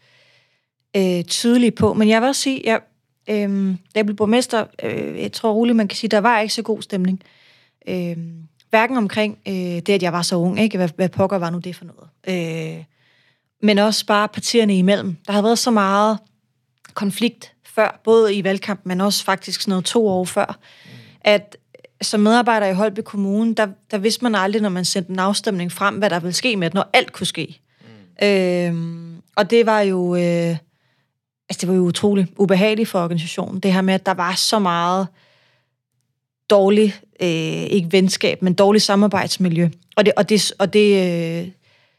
øh, tydelige på. Men jeg vil også sige, jeg, øh, da jeg blev borgmester, øh, jeg tror roligt, man kan sige, der var ikke så god stemning. Øh, Øh, hverken omkring øh, det, at jeg var så ung, ikke? Hvad, hvad pokker var nu det for noget. Øh, men også bare partierne imellem. Der har været så meget konflikt før, både i valgkampen, men også faktisk sådan noget to år før, at som medarbejder i Holby Kommune, der, der vidste man aldrig, når man sendte en afstemning frem, hvad der ville ske med det, når alt kunne ske. Mm. Øh, og det var jo... Øh, altså det var jo utroligt ubehageligt for organisationen, det her med, at der var så meget dårlig, øh, ikke venskab, men dårligt samarbejdsmiljø. Og det, og det, og det, øh,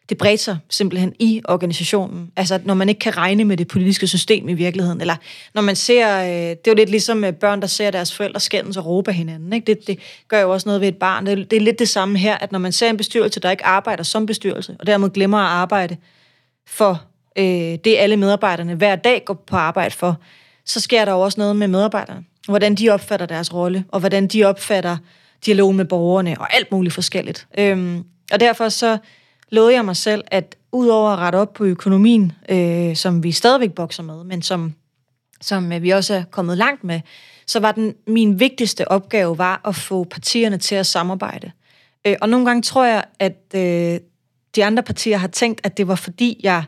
det bredte sig simpelthen i organisationen. Altså, når man ikke kan regne med det politiske system i virkeligheden, eller når man ser, øh, det er jo lidt ligesom børn, der ser deres forældre skændes og råbe hinanden. Ikke? Det, det gør jo også noget ved et barn. Det, det er lidt det samme her, at når man ser en bestyrelse, der ikke arbejder som bestyrelse, og dermed glemmer at arbejde for øh, det, alle medarbejderne hver dag går på arbejde for, så sker der jo også noget med medarbejderne. Hvordan de opfatter deres rolle, og hvordan de opfatter dialogen med borgerne, og alt muligt forskelligt. Øhm, og derfor så lovede jeg mig selv, at udover at rette op på økonomien, øh, som vi stadigvæk bokser med, men som, som øh, vi også er kommet langt med, så var den min vigtigste opgave var at få partierne til at samarbejde. Øh, og nogle gange tror jeg, at øh, de andre partier har tænkt, at det var fordi, jeg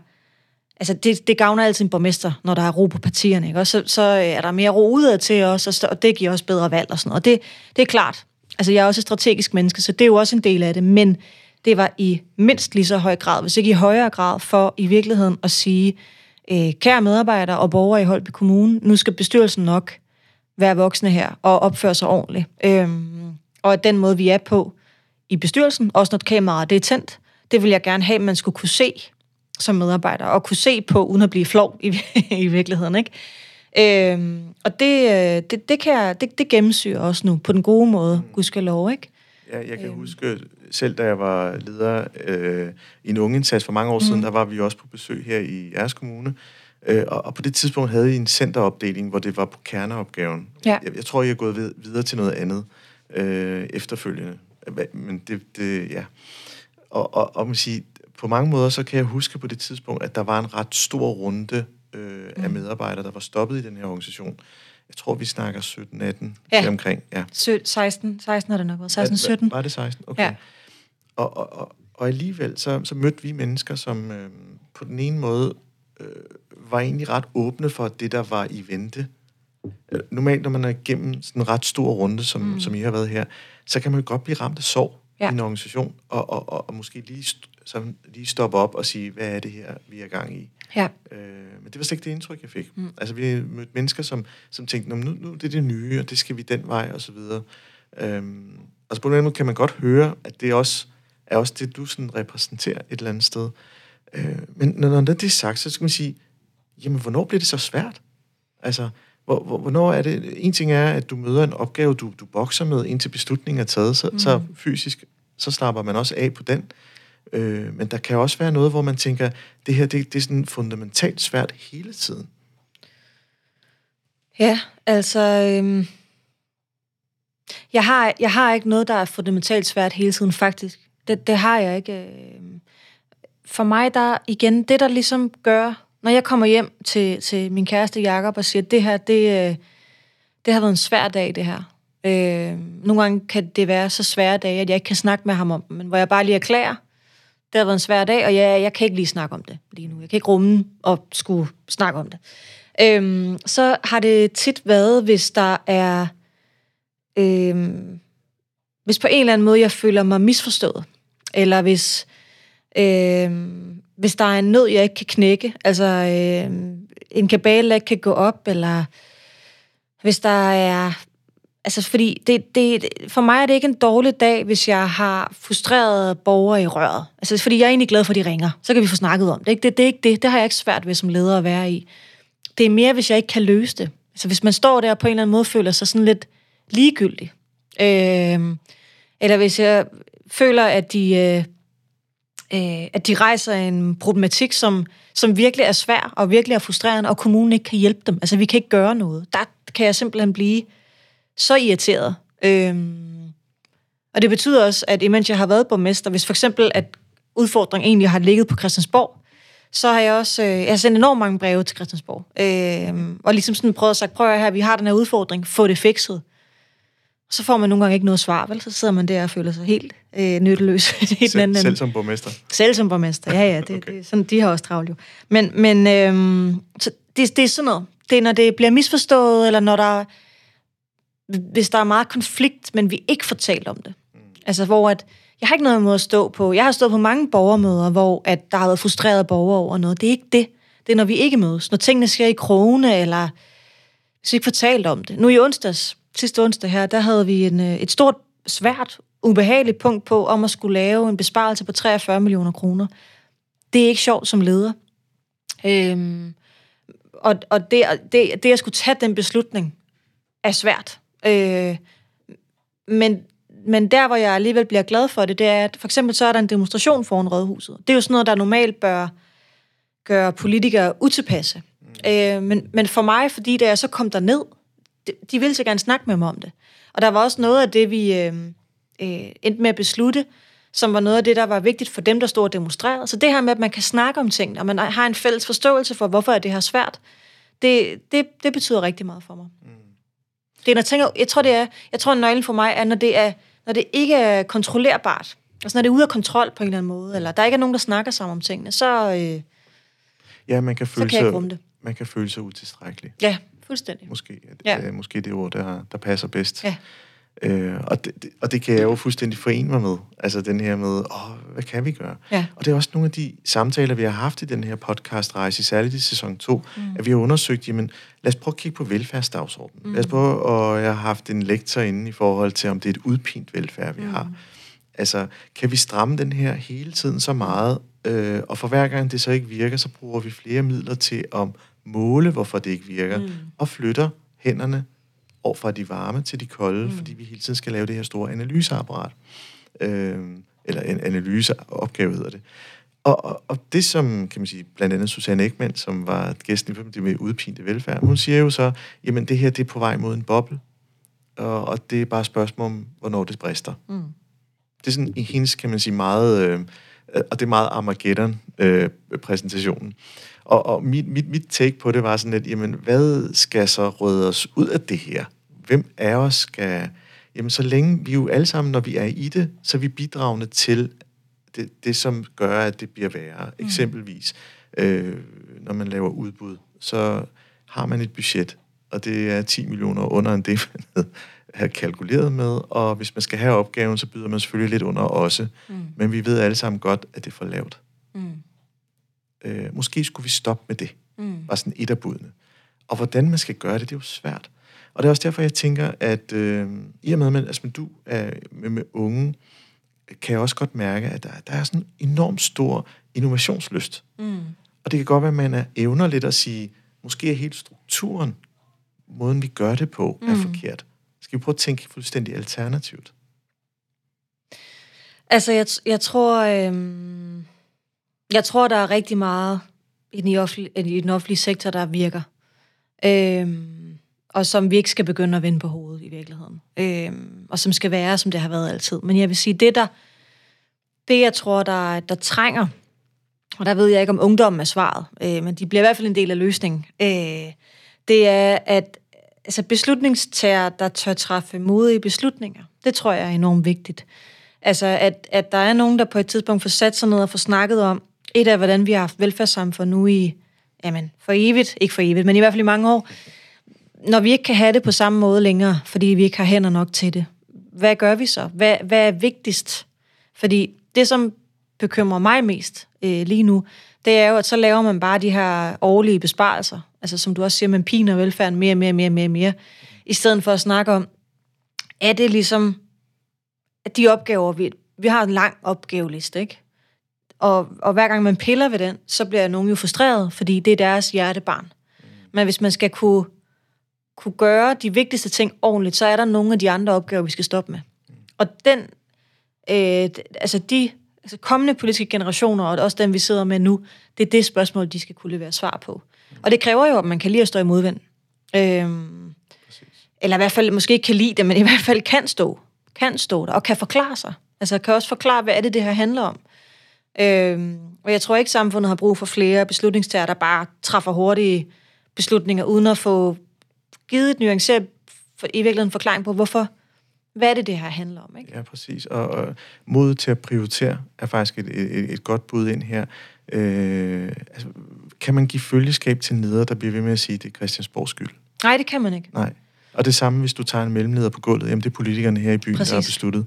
altså det, det gavner altid en borgmester, når der er ro på partierne, ikke? Og så, så øh, er der mere ro udad til os, og det giver også bedre valg og sådan noget. Og det, det er klart. Altså jeg er også et strategisk menneske, så det er jo også en del af det, men det var i mindst lige så høj grad, hvis ikke i højere grad, for i virkeligheden at sige, øh, kære medarbejdere og borgere i Holby Kommune, nu skal bestyrelsen nok være voksne her og opføre sig ordentligt. Øhm, og at den måde, vi er på i bestyrelsen, også når kameraet det er tændt, det vil jeg gerne have, at man skulle kunne se som medarbejder, og kunne se på, uden at blive flov i, i virkeligheden. Ikke? Øhm, og det, øh, det, det, kan jeg, det, det gennemsyrer også nu, på den gode måde, gudskelov, ikke? Ja, jeg kan øhm. huske selv, da jeg var leder øh, i en ungeindsats for mange år mm. siden, der var vi også på besøg her i Æres Kommune, øh, og, og på det tidspunkt havde I en centeropdeling, hvor det var på kerneopgaven. Ja. Jeg, jeg tror, I er gået vid- videre til noget andet øh, efterfølgende. Men det, det ja. Og, og, og man siger, på mange måder, så kan jeg huske på det tidspunkt, at der var en ret stor runde øh, mm. af medarbejdere, der var stoppet i den her organisation. Jeg tror, vi snakker 17-18 ja. omkring. Ja. 16, 16 har det nok været. 16-17. Var, var det 16? Okay. Ja. Og, og, og, og alligevel, så, så mødte vi mennesker, som øh, på den ene måde øh, var egentlig ret åbne for det, der var i vente. Øh, normalt, når man er igennem sådan en ret stor runde, som, mm. som I har været her, så kan man jo godt blive ramt af sorg ja. i en organisation, og, og, og, og måske lige, så lige stoppe op og sige, hvad er det her, vi er gang i? Ja. Øh, men det var slet ikke det indtryk, jeg fik. Mm. Altså, vi mødte mennesker, som, som tænkte, nu, nu det er det nye, og det skal vi den vej, og så videre. Øhm, altså, på den måde kan man godt høre, at det også er også det, du sådan repræsenterer et eller andet sted. Øh, men når det er sagt, så skal man sige, jamen, hvornår bliver det så svært? Altså, hvor, hvor, hvornår er det... En ting er, at du møder en opgave, du, du bokser med, indtil beslutningen er taget, så, mm. så fysisk, så slapper man også af på den. Øh, men der kan også være noget, hvor man tænker, det her, det, det er sådan fundamentalt svært hele tiden. Ja, altså... Øhm, jeg, har, jeg har ikke noget, der er fundamentalt svært hele tiden, faktisk. Det, det har jeg ikke. Øhm. For mig, der igen, det der ligesom gør, når jeg kommer hjem til, til min kæreste Jakob og siger, det her, det, øh, det har været en svær dag, det her. Øh, nogle gange kan det være så svære dage, at jeg ikke kan snakke med ham om men hvor jeg bare lige erklærer, det har været en svær dag, og jeg, jeg kan ikke lige snakke om det lige nu. Jeg kan ikke rumme og skulle snakke om det. Øhm, så har det tit været, hvis der er... Øhm, hvis på en eller anden måde, jeg føler mig misforstået, eller hvis, øhm, hvis der er en nød, jeg ikke kan knække, altså øhm, en kabale, der ikke kan gå op, eller hvis der er Altså, fordi det, det, for mig er det ikke en dårlig dag, hvis jeg har frustrerede borgere i røret. Altså, fordi jeg er egentlig glad for, at de ringer. Så kan vi få snakket om det. Det, det, er ikke det. Det har jeg ikke svært ved som leder at være i. Det er mere, hvis jeg ikke kan løse det. Altså, hvis man står der og på en eller anden måde føler sig sådan lidt ligegyldig. Øh, eller hvis jeg føler, at de, øh, øh, at de rejser en problematik, som, som virkelig er svær og virkelig er frustrerende, og kommunen ikke kan hjælpe dem. Altså, vi kan ikke gøre noget. Der kan jeg simpelthen blive så irriteret. Øhm, og det betyder også, at imens jeg har været borgmester, hvis for eksempel, at udfordringen egentlig har ligget på Christiansborg, så har jeg også øh, jeg har sendt enormt mange breve til Christiansborg. Øh, og ligesom sådan prøvet at sige, prøv at her, vi har den her udfordring, få det fikset. Så får man nogle gange ikke noget svar, vel? Så sidder man der og føler sig helt øh, nytteløs. selv, anden. selv som borgmester? Selv som borgmester, ja, ja. Det, okay. det, sådan, de har også travlt jo. Men, men øh, så det, det er sådan noget. Det er, når det bliver misforstået, eller når der hvis der er meget konflikt, men vi ikke får talt om det. Mm. Altså, hvor at, jeg har ikke noget imod at stå på. Jeg har stået på mange borgermøder, hvor at der har været frustrerede borgere over noget. Det er ikke det. Det er, når vi ikke mødes. Når tingene sker i krone, eller hvis vi ikke fortalt om det. Nu i onsdags, sidste onsdag her, der havde vi en, øh, et stort, svært, ubehageligt punkt på, om at skulle lave en besparelse på 43 millioner kroner. Det er ikke sjovt som leder. Øhm, og og det, det, det at skulle tage den beslutning, er svært. Øh, men, men der, hvor jeg alligevel bliver glad for det, det er, at for eksempel så er der en demonstration foran Rådhuset. Det er jo sådan noget, der normalt bør gøre politikere utilpasse. Mm. Øh, men, men for mig, fordi da jeg så kom der ned, de, de ville så gerne snakke med mig om det. Og der var også noget af det, vi øh, øh, endte med at beslutte, som var noget af det, der var vigtigt for dem, der stod og demonstrerede. Så det her med, at man kan snakke om ting, og man har en fælles forståelse for, hvorfor er det her svært, det, det, det betyder rigtig meget for mig. Mm. Det er, når jeg, tænker, jeg tror, det er, jeg tror, nøglen for mig er, når det, er, når det ikke er kontrollerbart. Altså når det er ude af kontrol på en eller anden måde, eller der ikke er nogen, der snakker sammen om tingene, så, øh, ja, man kan føle så kan sig, det. Man kan føle sig utilstrækkelig. Ja, fuldstændig. Måske, ja. øh, måske det ord, der, der passer bedst. Ja. Øh, og, det, og det kan jeg jo fuldstændig forene mig med. Altså den her med, åh, hvad kan vi gøre? Ja. Og det er også nogle af de samtaler, vi har haft i den her podcast-rejse, særligt i sæson 2, mm. at vi har undersøgt, jamen, lad os prøve at kigge på velfærdsdagsordenen. Mm. Lad os prøve, og jeg har haft en lektor inde i forhold til, om det er et udpint velfærd, vi mm. har. Altså, kan vi stramme den her hele tiden så meget, øh, og for hver gang det så ikke virker, så bruger vi flere midler til at måle, hvorfor det ikke virker, mm. og flytter hænderne over fra de varme til de kolde, mm. fordi vi hele tiden skal lave det her store analyseapparat. Øh, eller en analyseopgave hedder det. Og, og, og det som, kan man sige, blandt andet Susanne Ekman, som var gæsten i det med udpinte velfærd, hun siger jo så, jamen det her, det er på vej mod en boble, og, og det er bare et spørgsmål om, hvornår det brister. Mm. Det er sådan i hendes, kan man sige, meget, øh, og det er meget Armageddon-præsentationen. Øh, og, og mit, mit, mit take på det var sådan lidt, jamen hvad skal så røde os ud af det her? Hvem af os skal... Jamen, så længe vi jo alle sammen, når vi er i det, så er vi bidragende til det, det som gør, at det bliver værre. Mm. Eksempelvis, øh, når man laver udbud, så har man et budget, og det er 10 millioner under end det, man havde kalkuleret med, og hvis man skal have opgaven, så byder man selvfølgelig lidt under også. Mm. Men vi ved alle sammen godt, at det er for lavt. Mm. Øh, måske skulle vi stoppe med det. Mm. Bare sådan et af budene. Og hvordan man skal gøre det, det er jo svært. Og det er også derfor, jeg tænker, at øh, i og med, at altså, du er med, med unge, kan jeg også godt mærke, at der, der er sådan en enormt stor innovationslyst. Mm. Og det kan godt være, at man er evner lidt at sige, måske er hele strukturen, måden vi gør det på, mm. er forkert. Skal vi prøve at tænke fuldstændig alternativt? Altså, jeg, jeg tror, øh, jeg tror, der er rigtig meget i den, offentlige, i den offentlige sektor, der virker. Øh, og som vi ikke skal begynde at vende på hovedet i virkeligheden. Øhm, og som skal være, som det har været altid. Men jeg vil sige, det der, det jeg tror, der, der trænger, og der ved jeg ikke, om ungdommen er svaret, øh, men de bliver i hvert fald en del af løsningen, øh, det er, at altså beslutningstager, der tør træffe modige beslutninger, det tror jeg er enormt vigtigt. Altså, at, at der er nogen, der på et tidspunkt får sat sig ned og får snakket om, et af, hvordan vi har haft velfærdssamfund nu i, jamen, for evigt, ikke for evigt, men i hvert fald i mange år, når vi ikke kan have det på samme måde længere, fordi vi ikke har hænder nok til det, hvad gør vi så? Hvad, hvad er vigtigst? Fordi det, som bekymrer mig mest øh, lige nu, det er jo, at så laver man bare de her årlige besparelser. Altså som du også siger, man piner velfærden mere, mere, mere, mere, mere. I stedet for at snakke om, er det ligesom, at de opgaver, vi, vi har en lang opgaveliste, ikke? Og, og hver gang man piller ved den, så bliver nogen jo frustreret, fordi det er deres hjertebarn. Men hvis man skal kunne kunne gøre de vigtigste ting ordentligt, så er der nogle af de andre opgaver, vi skal stoppe med. Og den, øh, altså de altså kommende politiske generationer, og også dem, vi sidder med nu, det er det spørgsmål, de skal kunne levere svar på. Og det kræver jo, at man kan lide at stå i modvind. Øhm, eller i hvert fald måske ikke kan lide det, men i hvert fald kan stå. Kan stå der, og kan forklare sig. Altså kan også forklare, hvad er det, det her handler om. Øhm, og jeg tror ikke, samfundet har brug for flere beslutningstager, der bare træffer hurtige beslutninger, uden at få givet et nuanceret, for, i virkeligheden forklaring på, hvorfor, hvad er det, det her handler om. Ikke? Ja, præcis. Og, og mod til at prioritere er faktisk et, et, et godt bud ind her. Øh, altså, kan man give følgeskab til neder, der bliver ved med at sige, at det er Christiansborgs skyld? Nej, det kan man ikke. Nej. Og det samme, hvis du tager en mellemleder på gulvet, jamen det er politikerne her i byen, Præcis. der har besluttet.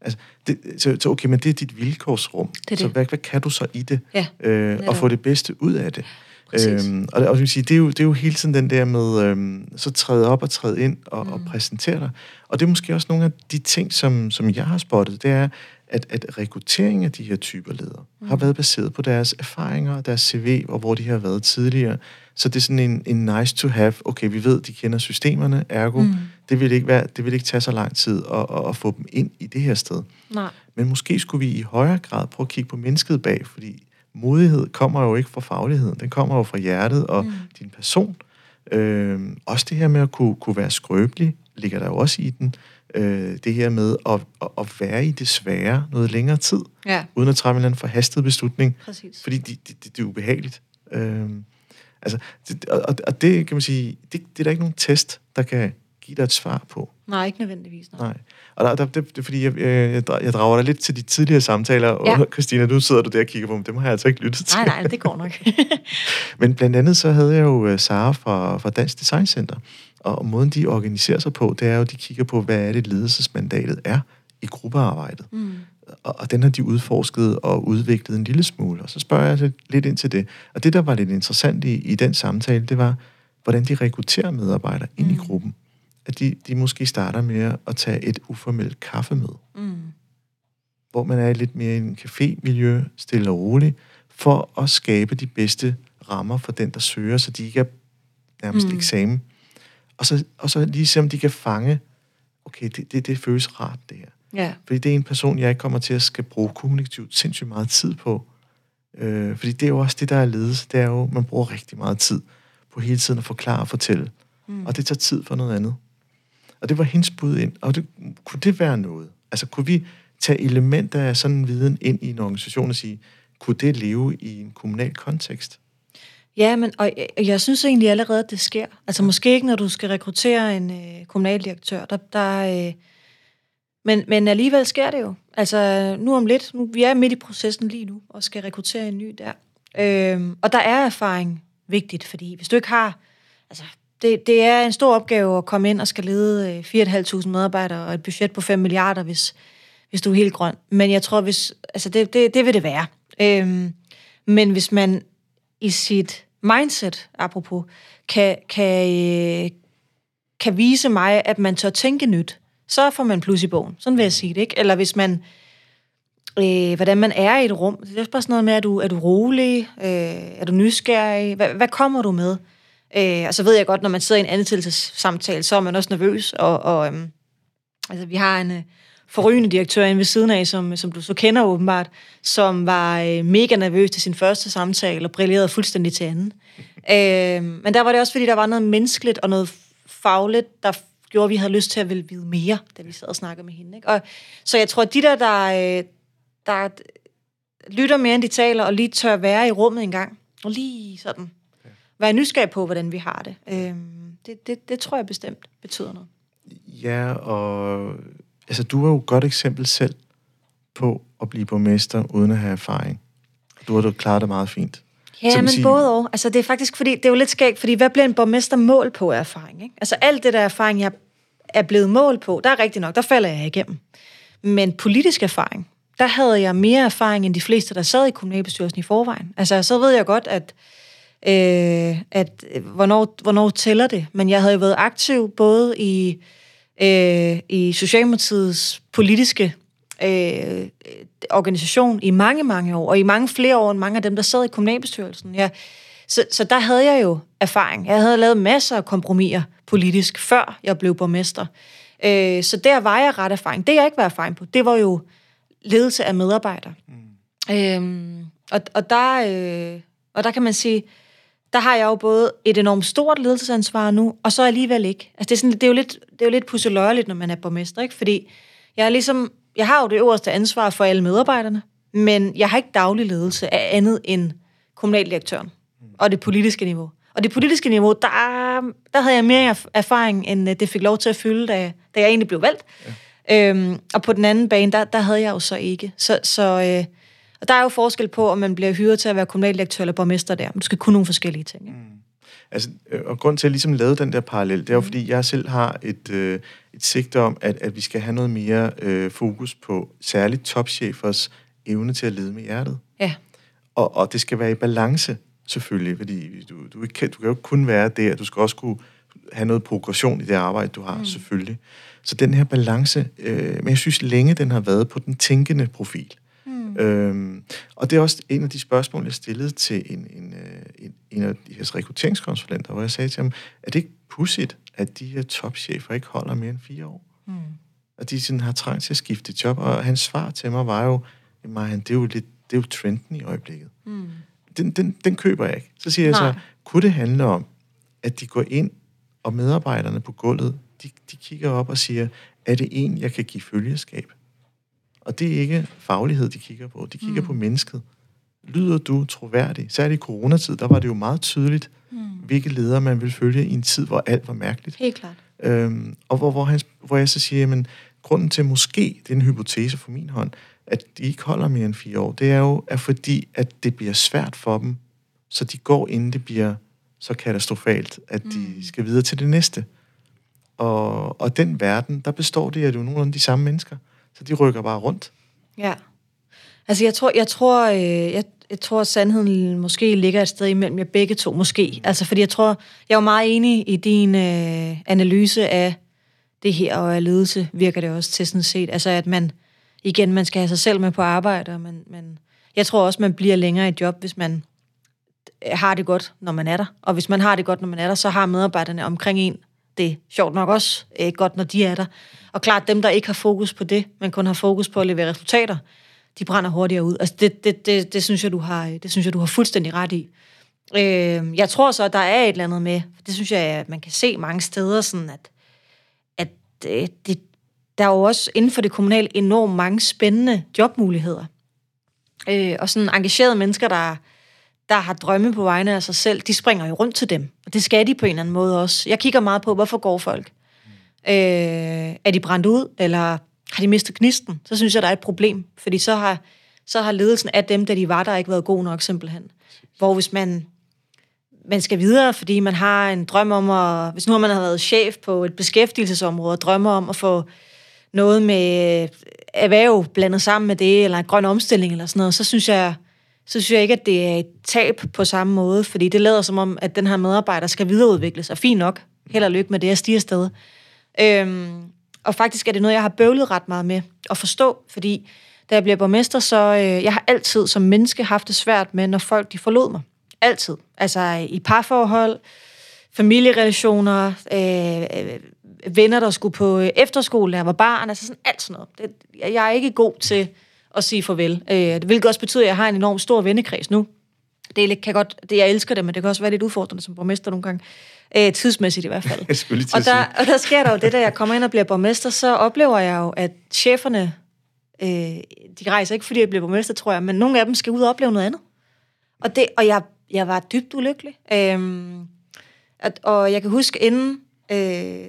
Altså, det, så, så okay, men det er dit vilkårsrum. Det er det. Så hvad, hvad kan du så i det? Ja, øh, og få det bedste ud af det? Øhm, og, og sige, det, er jo, det er jo hele tiden den der med, øhm, så træde op og træde ind og, mm. og præsentere dig. Og det er måske også nogle af de ting, som, som jeg har spottet, det er, at, at rekrutteringen af de her typer ledere mm. har været baseret på deres erfaringer deres CV, og hvor de har været tidligere. Så det er sådan en, en nice to have. Okay, vi ved, de kender systemerne, ergo, mm. det, vil ikke være, det vil ikke tage så lang tid at, at, at få dem ind i det her sted. Nej. Men måske skulle vi i højere grad prøve at kigge på mennesket bag, fordi modighed kommer jo ikke fra fagligheden, den kommer jo fra hjertet og mm. din person. Øh, også det her med at kunne, kunne være skrøbelig, ligger der jo også i den. Øh, det her med at, at, at være i det svære noget længere tid, ja. uden at træffe en eller anden forhastet beslutning, Præcis. fordi det, det, det, det er ubehageligt. Øh, altså, det, og, og det kan man sige, det, det er der ikke nogen test, der kan give dig et svar på. Nej, ikke nødvendigvis. Nej. Nej. Og der, der, det, det er fordi, jeg, jeg, jeg drager dig lidt til de tidligere samtaler, Ja. og Christina, nu sidder du der og kigger på dem, dem har jeg altså ikke lyttet til. nej, nej, det går nok. Men blandt andet så havde jeg jo øh, Sara fra, fra Dansk Design Center, og måden de organiserer sig på, det er jo, at de kigger på, hvad er det ledelsesmandatet er i gruppearbejdet. mm. Og, og den har de udforsket og udviklet en lille smule, og så spørger jeg lidt- lidt ind til det. Og det, der var lidt interessant i, i den samtale, det var, hvordan de rekrutterer medarbejdere ind i Mm. gruppen. At de, de måske starter med at tage et uformelt kaffemøde Mm. hvor man er lidt mere i en cafémiljø, stille og roligt, for at skabe de bedste rammer for den, der søger, så de ikke er nærmest Mm. mm. eksamen. Og så, og så lige se, om de kan fange, okay, det, det, det føles rart, det her. Ja. Fordi det er en person, jeg ikke kommer til at skal bruge kommunikativt sindssygt meget tid på. Øh, fordi det er jo også det, der er ledelse. Det er jo, man bruger rigtig meget tid på hele tiden at forklare og fortælle. Mm. Og det tager tid for noget andet. Og det var hendes bud ind. Og det, kunne det være noget? Altså, kunne vi tage elementer af sådan en viden ind i en organisation og sige, kunne det leve i en kommunal kontekst? Ja, men og jeg, jeg synes egentlig allerede, at det sker. Altså måske ikke, når du skal rekruttere en øh, kommunaldirektør. Der, der, øh, men, men alligevel sker det jo. Altså nu om lidt, nu, vi er midt i processen lige nu, og skal rekruttere en ny der. Øhm, og der er erfaring vigtigt, fordi hvis du ikke har... Altså, det, det er en stor opgave at komme ind og skal lede øh, 4.500 medarbejdere og et budget på 5 milliarder, hvis, hvis du er helt grøn. Men jeg tror, hvis, altså det, det, det vil det være. Øhm, men hvis man i sit mindset, apropos, kan, kan, øh, kan vise mig, at man tør tænke nyt, så får man plus i bogen. Sådan vil jeg sige det, ikke? Eller hvis man, øh, hvordan man er i et rum. Det er bare sådan noget med, er du, er du rolig? Øh, er du nysgerrig? Hvad, hvad kommer du med? Øh, og så ved jeg godt, når man sidder i en ansættelsessamtale, så er man også nervøs. Og, og øhm, altså, vi har en øh, forrygende direktør inde ved siden af, som, som du så kender åbenbart, som var øh, mega nervøs til sin første samtale og brillerede fuldstændig til anden. Øh, men der var det også, fordi der var noget menneskeligt og noget fagligt, der gjorde, at vi havde lyst til at ville vide mere, da vi sad og snakkede med hende. Ikke? Og, så jeg tror, at de der, der, øh, der lytter mere, end de taler, og lige tør være i rummet en gang, og lige sådan være nysgerrig på, hvordan vi har det. Øhm, det, det, det tror jeg bestemt betyder noget. Ja, og altså, du er jo et godt eksempel selv på at blive borgmester uden at have erfaring. Du har du klaret det meget fint. Ja, Så men sige- både og. Altså, det er faktisk fordi, det er jo lidt skægt, fordi hvad bliver en borgmester mål på af erfaring? Ikke? Altså, alt det der erfaring, jeg er blevet mål på, der er rigtigt nok, der falder jeg igennem. Men politisk erfaring, der havde jeg mere erfaring end de fleste, der sad i kommunalbestyrelsen i forvejen. Altså, så ved jeg godt, at, øh, at øh, hvornår, hvornår tæller det. Men jeg havde jo været aktiv både i, øh, i Socialdemokratiets politiske øh, organisation i mange, mange år, og i mange flere år end mange af dem, der sad i kommunalbestyrelsen. Ja. Så, så der havde jeg jo erfaring. Jeg havde lavet masser af kompromiser politisk, før jeg blev borgmester. Øh, så der var jeg ret erfaring. Det, jeg ikke var erfaring på, det var jo ledelse af medarbejdere. Mm. Øhm, og, og, der, øh, og der kan man sige, der har jeg jo både et enormt stort ledelsesansvar nu, og så alligevel ikke. Altså det, er sådan, det er jo lidt, det er jo lidt pusseløjeligt, når man er borgmester, ikke? Fordi jeg er ligesom, jeg har jo det øverste ansvar for alle medarbejderne, men jeg har ikke daglig ledelse af andet end kommunaldirektøren og det politiske niveau. Og det politiske niveau, der, der havde jeg mere erf- erfaring, end øh, det fik lov til at fylde, da, jeg- da jeg egentlig blev valgt. Ja. Øhm, og på den anden bane, der, der havde jeg jo så ikke. Så, så øh, og der er jo forskel på, om man bliver hyret til at være kommunaldirektør eller borgmester der. Du skal kunne nogle forskellige ting. Ikke? Altså, øh, og grund til at jeg ligesom lavede den der parallel, det er jo Mm. fordi, jeg selv har et, øh, et sigte om, at, at vi skal have noget mere øh, fokus på særligt topchefers evne til at lede med hjertet. Ja. Og, og det skal være i balance. selvfølgelig, fordi du, du, ikke kan, du kan jo ikke kun være der, du skal også kunne have noget progression i det arbejde, du har, mm. selvfølgelig. Så den her balance, øh, men jeg synes længe, den har været på den tænkende profil. Mm. Øhm, og det er også en af de spørgsmål, jeg stillede til en, en, øh, en, en af de her rekrutteringskonsulenter, hvor jeg sagde til ham, er det ikke pudsigt, at de her topchefer ikke holder mere end fire år? Mm. At de sådan har trang til at skifte job, og hans svar til mig var jo, Marian, det er jo lidt, det er jo trenden i øjeblikket. Mm. Den, den, den køber jeg ikke. Så siger Nej. jeg så, kunne det handle om, at de går ind, og medarbejderne på gulvet, de, de kigger op og siger, er det en, jeg kan give følgeskab? Og det er ikke faglighed, de kigger på. De kigger mm. på mennesket. Lyder du troværdig? Særligt i coronatid, der var det jo meget tydeligt, mm. hvilke ledere man vil følge i en tid, hvor alt var mærkeligt. Helt klart. Øhm, og hvor, hvor, han, hvor jeg så siger, jamen, grunden til måske, det er en hypotese for min hånd, at de ikke holder mere end fire år, det er jo, at fordi, at det bliver svært for dem, så de går, inden det bliver så katastrofalt, at de mm. skal videre til det næste. Og, og den verden, der består det af jo nogle af de samme mennesker. Så de rykker bare rundt. Ja. Altså, jeg tror, jeg tror, øh, jeg, jeg tror, at sandheden måske ligger et sted imellem jer begge to, måske. Altså, fordi jeg tror, jeg er jo meget enig i din øh, analyse af det her, og af ledelse virker det også til sådan set. Altså, at man, igen, man skal have sig selv med på arbejde, men, men jeg tror også, man bliver længere i job, hvis man har det godt, når man er der. Og hvis man har det godt, når man er der, så har medarbejderne omkring en det er sjovt nok også øh, godt, når de er der. Og klart, dem, der ikke har fokus på det, men kun har fokus på at levere resultater, de brænder hurtigere ud. Altså, det, det, det, det, synes, jeg, du har, øh, det synes jeg, du har fuldstændig ret i. Øh, jeg tror så, at der er et eller andet med, det synes jeg, at man kan se mange steder, sådan at, at det, det, der er jo også inden for det kommunale enormt mange spændende jobmuligheder. Øh, og sådan engagerede mennesker, der, der har drømme på vegne af sig selv, de springer jo rundt til dem. Og det skal de på en eller anden måde også. Jeg kigger meget på, hvorfor går folk? Øh, er de brændt ud, eller har de mistet gnisten? Så synes jeg, der er et problem. Fordi så har, så har ledelsen af dem, der de var der, ikke været god nok simpelthen. Hvor hvis man, man skal videre, fordi man har en drøm om at... Hvis nu man har været chef på et beskæftigelsesområde, og drømmer om at få noget med erhverv blandet sammen med det, eller en grøn omstilling eller sådan noget, så synes jeg, så synes jeg ikke, at det er et tab på samme måde, fordi det lader som om, at den her medarbejder skal videreudvikles, og Fint nok. Held og lykke med det, jeg stiger afsted. Øhm, og faktisk er det noget, jeg har bøvlet ret meget med at forstå, fordi da jeg bliver borgmester, så øh, jeg har altid som menneske haft det svært med, når folk de forlod mig. Altid. Altså i parforhold, familierelationer, øh, øh venner, der skulle på efterskole, da jeg var barn, altså sådan alt sådan noget. Det, jeg er ikke god til at sige farvel. Øh, vil også betyde, at jeg har en enorm stor vennekreds nu. Det kan godt, det, jeg elsker det, men det kan også være lidt udfordrende som borgmester nogle gange. Øh, tidsmæssigt i hvert fald. og, der, og der sker der jo det, da jeg kommer ind og bliver borgmester, så oplever jeg jo, at cheferne, øh, de rejser ikke, fordi jeg bliver borgmester, tror jeg, men nogle af dem skal ud og opleve noget andet. Og, det, og jeg, jeg var dybt ulykkelig. Øh, at, og jeg kan huske, inden øh,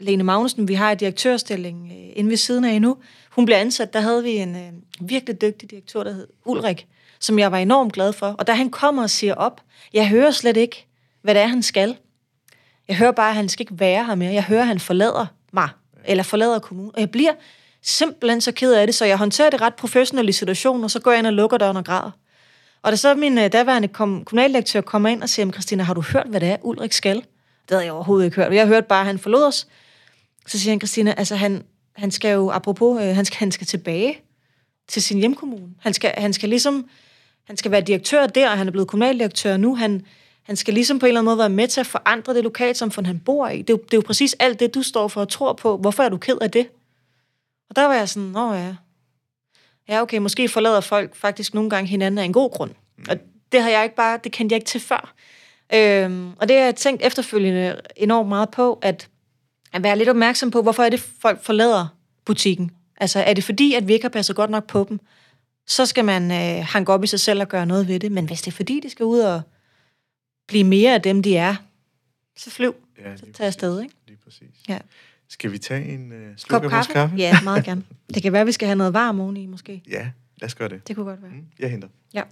Lene Magnussen, vi har i direktørstilling øh, inde ved siden af endnu, hun blev ansat, der havde vi en øh, virkelig dygtig direktør, der hed Ulrik, som jeg var enormt glad for. Og da han kommer og siger op, jeg hører slet ikke, hvad det er, han skal. Jeg hører bare, at han skal ikke være her mere. Jeg hører, at han forlader mig, eller forlader kommunen. Og jeg bliver simpelthen så ked af det, så jeg håndterer det ret professionelt i situationen, og så går jeg ind og lukker døren og græder. Og da så min øh, daværende kom, kommunaldirektør kommer ind og siger, Christina, har du hørt, hvad det er, Ulrik skal? Det havde jeg overhovedet ikke hørt. Jeg hørte bare, at han forlod os. Så siger han, Christina, altså han, han skal jo, apropos, øh, han, skal, han skal tilbage til sin hjemkommune. Han skal, han skal ligesom, han skal være direktør der, og han er blevet kommunaldirektør nu. Han, han skal ligesom på en eller anden måde være med til at forandre det lokalsamfund, han bor i. Det er, jo, det er jo præcis alt det, du står for og tror på. Hvorfor er du ked af det? Og der var jeg sådan, åh ja, ja okay, måske forlader folk faktisk nogle gange hinanden af en god grund. Og det har jeg ikke bare, det kendte jeg ikke til før. Øhm, og det har jeg tænkt efterfølgende enormt meget på, at at være lidt opmærksom på, hvorfor er det, folk forlader butikken. Altså, er det fordi, at vi ikke har passet godt nok på dem? Så skal man øh, hanke op i sig selv og gøre noget ved det. Men hvis det er fordi, de skal ud og blive mere af dem, de er, så flyv. Ja, så tag afsted, ikke? Lige præcis. Ja. Skal vi tage en øh, sluk vores kaffe? kaffe? Ja, meget gerne. Det kan være, at vi skal have noget varm oveni, måske. Ja, lad os gøre det. Det kunne godt være. Mm, jeg henter. Ja.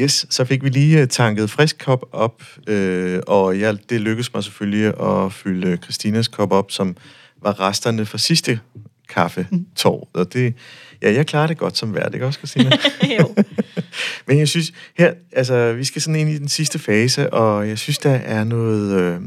Yes, så fik vi lige øh, tanket frisk kop op, øh, og ja, det lykkedes mig selvfølgelig at fylde Christinas kop op, som var resterne fra sidste kaffetår. Og det, ja, jeg klarer det godt som vært, ikke også, Christina? jo. Men jeg synes, her, altså, vi skal sådan ind i den sidste fase, og jeg synes, der er noget, øh,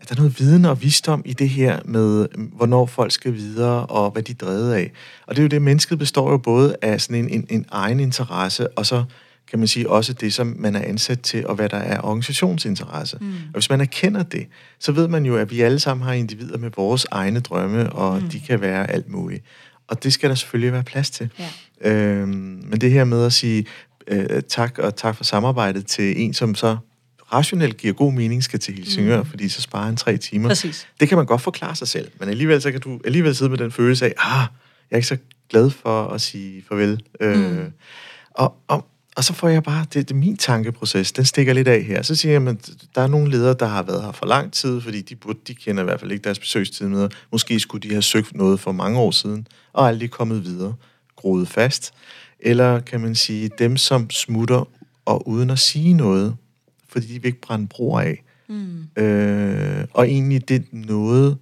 at der er noget viden og visdom i det her med, hvornår folk skal videre, og hvad de er drevet af. Og det er jo det, mennesket består jo både af sådan en, en, en egen interesse, og så kan man sige også det, som man er ansat til, og hvad der er organisationsinteresse. Mm. Og hvis man erkender det, så ved man jo, at vi alle sammen har individer med vores egne drømme, og mm. de kan være alt muligt. Og det skal der selvfølgelig være plads til. Ja. Øhm, men det her med at sige øh, tak, og tak for samarbejdet til en, som så rationelt giver god mening, skal til Helsingør, mm. fordi så sparer han tre timer. Præcis. Det kan man godt forklare sig selv, men alligevel så kan du alligevel sidde med den følelse af, ah, jeg er ikke så glad for at sige farvel. Øh, mm. Øh, og, og, og så får jeg bare, det, det min tankeproces, den stikker lidt af her. Så siger jeg, at der er nogle ledere, der har været her for lang tid, fordi de, burde, de kender i hvert fald ikke deres besøgstid med. Måske skulle de have søgt noget for mange år siden, og aldrig kommet videre, groet fast. Eller kan man sige, dem som smutter og uden at sige noget, fordi de vil ikke brænde broer af. Mm. Øh, og egentlig det noget,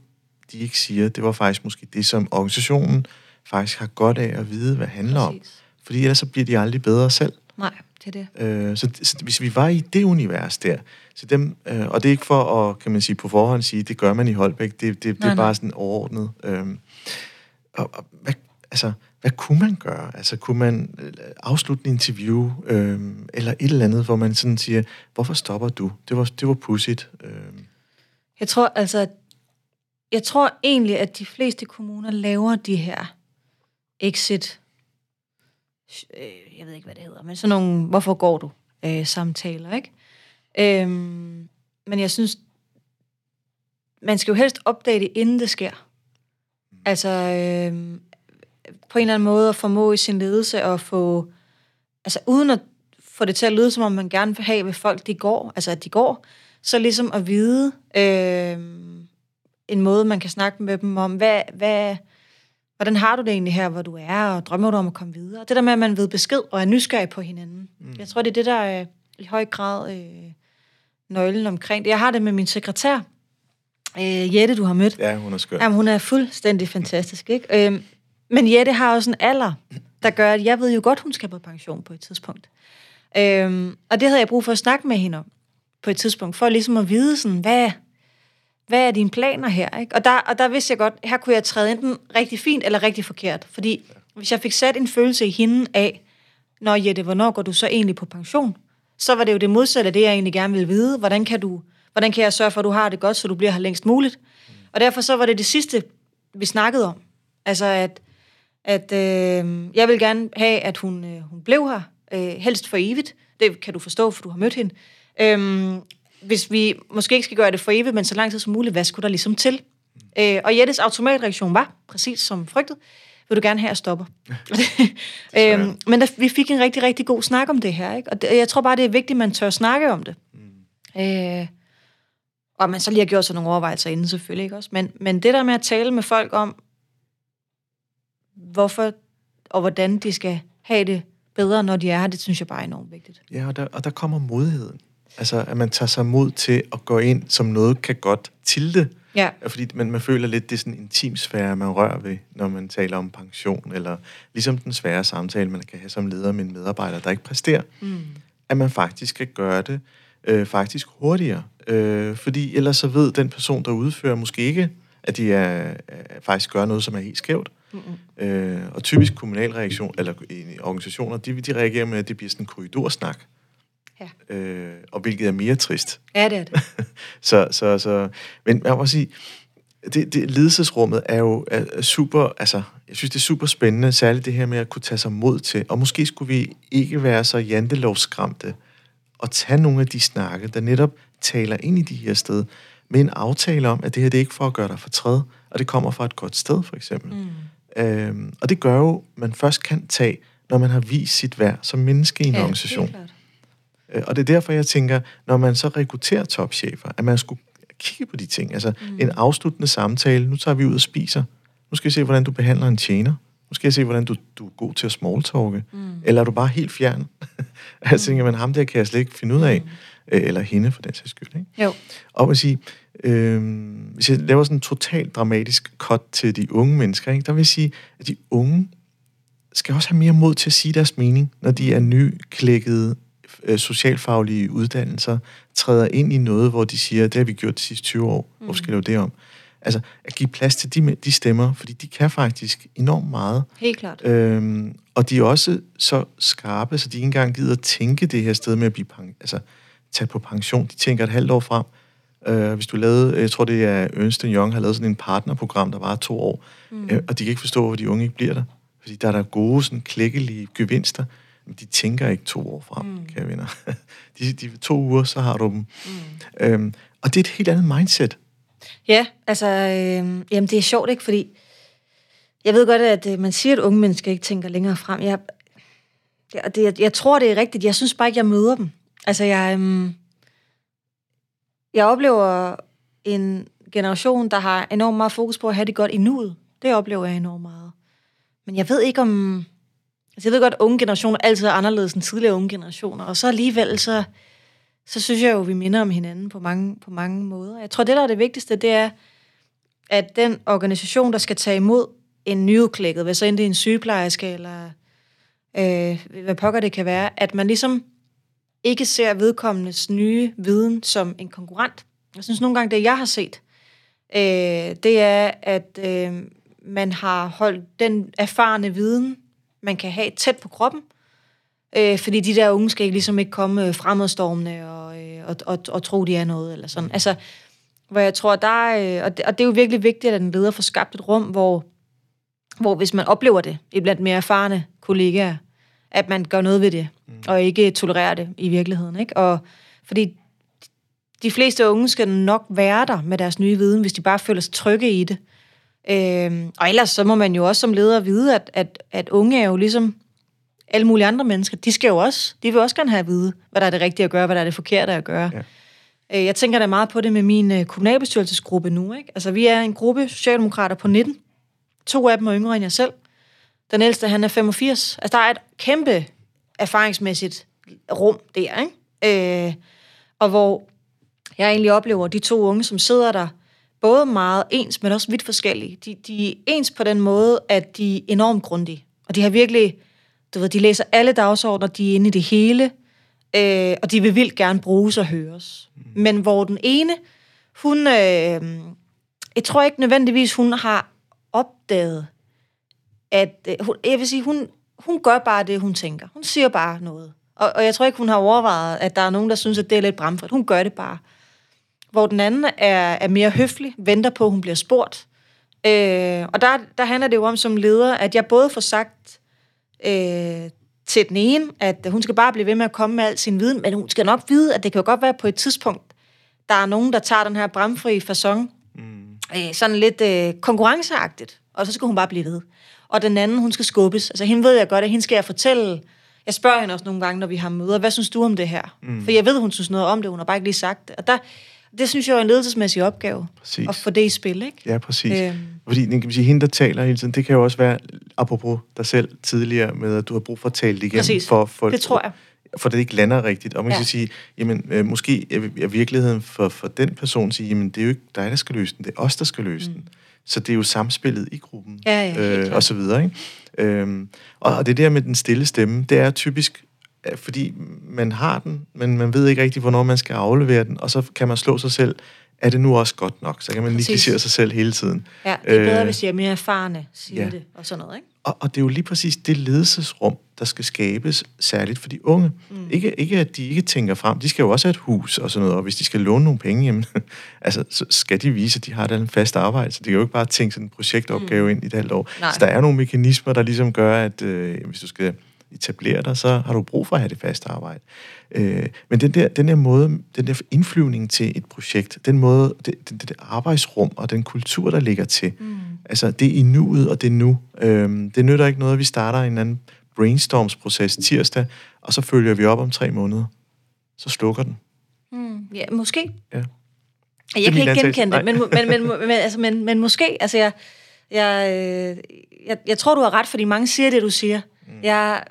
de ikke siger, det var faktisk måske det, som organisationen faktisk har godt af at vide, hvad det handler Præcis. om. Fordi ellers så bliver de aldrig bedre selv. Nej, det er det. Øh, så, så hvis vi var i det univers der, så dem, øh, og det er ikke for at, kan man sige, på forhånd sige, det gør man i Holbæk, det, det, det nej, er bare nej. sådan overordnet. Øh, og, og hvad, altså, hvad kunne man gøre? Altså, kunne man øh, afslutte en interview, øh, eller et eller andet, hvor man sådan siger, hvorfor stopper du? Det var, det var pudsigt. Øh. Jeg tror, altså, jeg tror egentlig, at de fleste kommuner laver de her exit, øh, jeg ved ikke, hvad det hedder, men sådan nogle, hvorfor går du, øh, samtaler, ikke? Øh, men jeg synes, man skal jo helst opdage det, inden det sker. Altså, øh, på en eller anden måde at formå i sin ledelse og få, altså uden at få det til at lyde, som om man gerne vil have, at folk de går, altså at de går, så ligesom at vide øh, en måde, man kan snakke med dem om, hvad, hvad, hvordan har du det egentlig her, hvor du er, og drømmer du om at komme videre? Det der med, at man ved besked og er nysgerrig på hinanden. Mm. Jeg tror, det er det, der er i høj grad øh, nøglen omkring det. Jeg har det med min sekretær, øh, Jette, du har mødt. Ja, hun er skør. Jamen, hun er fuldstændig fantastisk, ikke? Øh, men Jette har også en alder, der gør, at jeg ved jo godt, hun skal på pension på et tidspunkt. Øhm, og det havde jeg brug for at snakke med hende om på et tidspunkt, for ligesom at vide sådan, hvad, hvad er dine planer her? Ikke? Og, der, og der vidste jeg godt, her kunne jeg træde enten rigtig fint eller rigtig forkert. Fordi hvis jeg fik sat en følelse i hende af, når Jette, hvornår går du så egentlig på pension? Så var det jo det modsatte af det, jeg egentlig gerne ville vide. Hvordan kan, du, hvordan kan jeg sørge for, at du har det godt, så du bliver her længst muligt? Og derfor så var det det sidste, vi snakkede om. Altså at, at øh, jeg vil gerne have, at hun, øh, hun blev her, øh, helst for evigt. Det kan du forstå, for du har mødt hende. Øh, hvis vi måske ikke skal gøre det for evigt, men så lang tid som muligt, hvad skulle der ligesom til? Øh, og Jettes automatreaktion var, præcis som frygtet, vil du gerne have, at stopper. øhm, men der, vi fik en rigtig, rigtig god snak om det her, ikke? og det, jeg tror bare, det er vigtigt, at man tør snakke om det. Mm. Øh, og man så lige har gjort sig nogle overvejelser inden selvfølgelig, ikke også? Men, men det der med at tale med folk om, hvorfor og hvordan de skal have det bedre, når de er her, det synes jeg bare er enormt vigtigt. Ja, og der, og der kommer modheden. Altså, at man tager sig mod til at gå ind, som noget kan godt til det. Ja. Fordi man, man føler lidt, det er sådan en intim sfære, man rører ved, når man taler om pension, eller ligesom den svære samtale, man kan have som leder med en medarbejder, der ikke præsterer. Mm. At man faktisk skal gøre det øh, faktisk hurtigere. Øh, fordi ellers så ved den person, der udfører, måske ikke, at de er, er, faktisk gør noget, som er helt skævt. Mm-hmm. Øh, og typisk kommunalreaktion, eller organisationer, de, de reagerer med, at det bliver sådan en korridorsnak. Ja. Øh, og hvilket er mere trist. Ja, det er det. så, så, så, men jeg må sige, det, det, ledelsesrummet er jo er super, altså, jeg synes, det er super spændende, særligt det her med at kunne tage sig mod til, og måske skulle vi ikke være så jantelovskramte, og tage nogle af de snakke, der netop taler ind i de her steder, med en aftale om, at det her det er ikke for at gøre dig fortræd, og det kommer fra et godt sted, for eksempel. Mm. Øhm, og det gør jo, man først kan tage, når man har vist sit værd som menneske i en ja, organisation. Øh, og det er derfor, jeg tænker, når man så rekrutterer topchefer, at man skulle kigge på de ting. Altså mm. en afsluttende samtale, nu tager vi ud og spiser. Nu skal vi se, hvordan du behandler en tjener. Nu skal jeg se, hvordan du, du er god til at smalltalke. Mm. Eller er du bare helt fjern? altså tænker man, ham der kan jeg slet ikke finde ud af, mm. eller hende for den sags skyld. Ikke? Jo. Og man sige, øh, hvis jeg laver sådan en totalt dramatisk cut til de unge mennesker, ikke, der vil jeg sige, at de unge skal også have mere mod til at sige deres mening, når de er nyklækkede øh, socialfaglige uddannelser, træder ind i noget, hvor de siger, det har vi gjort de sidste 20 år, mm. hvor skal vi lave det om? Altså, at give plads til de, de stemmer, fordi de kan faktisk enormt meget. Helt klart. Øhm, og de er også så skarpe, så de ikke engang gider tænke det her sted med at blive pen, altså, tage på pension. De tænker et halvt år frem. Øh, hvis du lavede, jeg tror det er Ernst Young, har lavet sådan en partnerprogram, der var to år, mm. øh, og de kan ikke forstå, hvor de unge ikke bliver der. Fordi der er der gode, sådan klækkelige gevinster, de tænker ikke to år frem, mm. kære venner. de, de to uger, så har du dem. Mm. Øhm, og det er et helt andet mindset. Ja, altså, øh, jamen det er sjovt, ikke? Fordi jeg ved godt, at øh, man siger, at unge mennesker ikke tænker længere frem. Jeg, jeg, det, jeg, jeg tror, det er rigtigt. Jeg synes bare ikke, jeg møder dem. Altså, jeg, øh, jeg oplever en generation, der har enormt meget fokus på at have det godt i nuet. Det oplever jeg enormt meget. Men jeg ved ikke om... Altså, jeg ved godt, at unge generationer altid er anderledes end tidligere unge generationer. Og så alligevel, så så synes jeg jo, at vi minder om hinanden på mange, på mange måder. Jeg tror, det, der er det vigtigste, det er, at den organisation, der skal tage imod en nyudklækket, hvad så end det er en sygeplejerske, eller øh, hvad pokker det kan være, at man ligesom ikke ser vedkommendes nye viden som en konkurrent. Jeg synes nogle gange, det jeg har set, øh, det er, at øh, man har holdt den erfarne viden, man kan have tæt på kroppen, Øh, fordi de der unge skal ikke ligesom ikke komme øh, fremadstormende og, øh, og, og, og tro, de er noget, eller sådan. Altså, hvor jeg tror, der er, øh, og, det, og det er jo virkelig vigtigt, at en leder får skabt et rum, hvor, hvor hvis man oplever det, i blandt mere erfarne kollegaer, at man gør noget ved det, mm. og ikke tolererer det i virkeligheden. Ikke? Og, fordi de fleste unge skal nok være der med deres nye viden, hvis de bare føler sig trygge i det. Øhm, og ellers så må man jo også som leder vide, at, at, at unge er jo ligesom alle mulige andre mennesker, de skal jo også, de vil også gerne have at vide, hvad der er det rigtige at gøre, hvad der er det forkerte at gøre. Ja. Øh, jeg tænker da meget på det med min øh, kommunalbestyrelsesgruppe nu. Ikke? Altså, vi er en gruppe socialdemokrater på 19. To af dem er yngre end jeg selv. Den ældste, han er 85. Altså, der er et kæmpe erfaringsmæssigt rum der, ikke? Øh, og hvor jeg egentlig oplever de to unge, som sidder der, både meget ens, men også vidt forskellige. De, de er ens på den måde, at de er enormt grundige. Og de har virkelig du ved, de læser alle dagsordner, de er inde i det hele, øh, og de vil vildt gerne bruges og høres. Mm. Men hvor den ene, hun, øh, jeg tror ikke nødvendigvis, hun har opdaget, at, øh, jeg vil sige, hun, hun gør bare det, hun tænker. Hun siger bare noget. Og, og jeg tror ikke, hun har overvejet, at der er nogen, der synes, at det er lidt bramfrit. Hun gør det bare. Hvor den anden er, er mere høflig, venter på, at hun bliver spurgt. Øh, og der, der handler det jo om som leder, at jeg både får sagt øh, til den ene, at hun skal bare blive ved med at komme med al sin viden, men hun skal nok vide, at det kan jo godt være på et tidspunkt, der er nogen, der tager den her bramfri fasong, mm. øh, sådan lidt øh, konkurrenceagtigt, og så skal hun bare blive ved. Og den anden, hun skal skubbes. Altså, hende ved jeg godt, at hende skal jeg fortælle. Jeg spørger hende også nogle gange, når vi har møder, hvad synes du om det her? Mm. For jeg ved, hun synes noget om det, hun har bare ikke lige sagt det. Og der, det synes jeg er en ledelsesmæssig opgave. Præcis. At få det i spil, ikke? Ja, præcis. Øhm. Fordi kan man sige, hende, der taler hele tiden, det kan jo også være, apropos dig selv tidligere, med at du har brug for at tale det igen. Præcis. For, for, det tror jeg. For det ikke lander rigtigt. Og man ja. kan sige, jamen, øh, måske er virkeligheden for, for den person sige, jamen, det er jo ikke dig, der skal løse den, det er os, der skal løse mm. den. Så det er jo samspillet i gruppen, ja, ja, øh, og så videre. Ikke? Øhm, og det der med den stille stemme, det er typisk fordi man har den, men man ved ikke rigtig, hvornår man skal aflevere den, og så kan man slå sig selv, er det nu også godt nok? Så kan man negligere sig selv hele tiden. Ja, det er bedre, øh, hvis jeg er mere erfarne, siger ja. det, og sådan noget, ikke? Og, og det er jo lige præcis det ledelsesrum, der skal skabes, særligt for de unge. Mm. Ikke, ikke at de ikke tænker frem, de skal jo også have et hus og sådan noget, og hvis de skal låne nogle penge, jamen, altså, så skal de vise, at de har et fast arbejde, så de kan jo ikke bare tænke sådan en projektopgave mm. ind i et halvt år. Nej. Så der er nogle mekanismer, der ligesom gør, at øh, hvis du skal etablere dig, så har du brug for at have det faste arbejde. Øh, men den der, den der måde, den der indflyvning til et projekt, den måde, det, det, det arbejdsrum og den kultur, der ligger til, mm. altså det er i nuet, og det er nu. Øh, det nytter ikke noget, at vi starter en anden brainstormsproces tirsdag, og så følger vi op om tre måneder. Så slukker den. Mm. Ja, måske. Ja. Jeg kan ikke genkende det, men, men, men, men, altså, men, men måske, altså jeg, jeg, øh, jeg, jeg tror, du har ret, fordi mange siger det, du siger. Mm. Jeg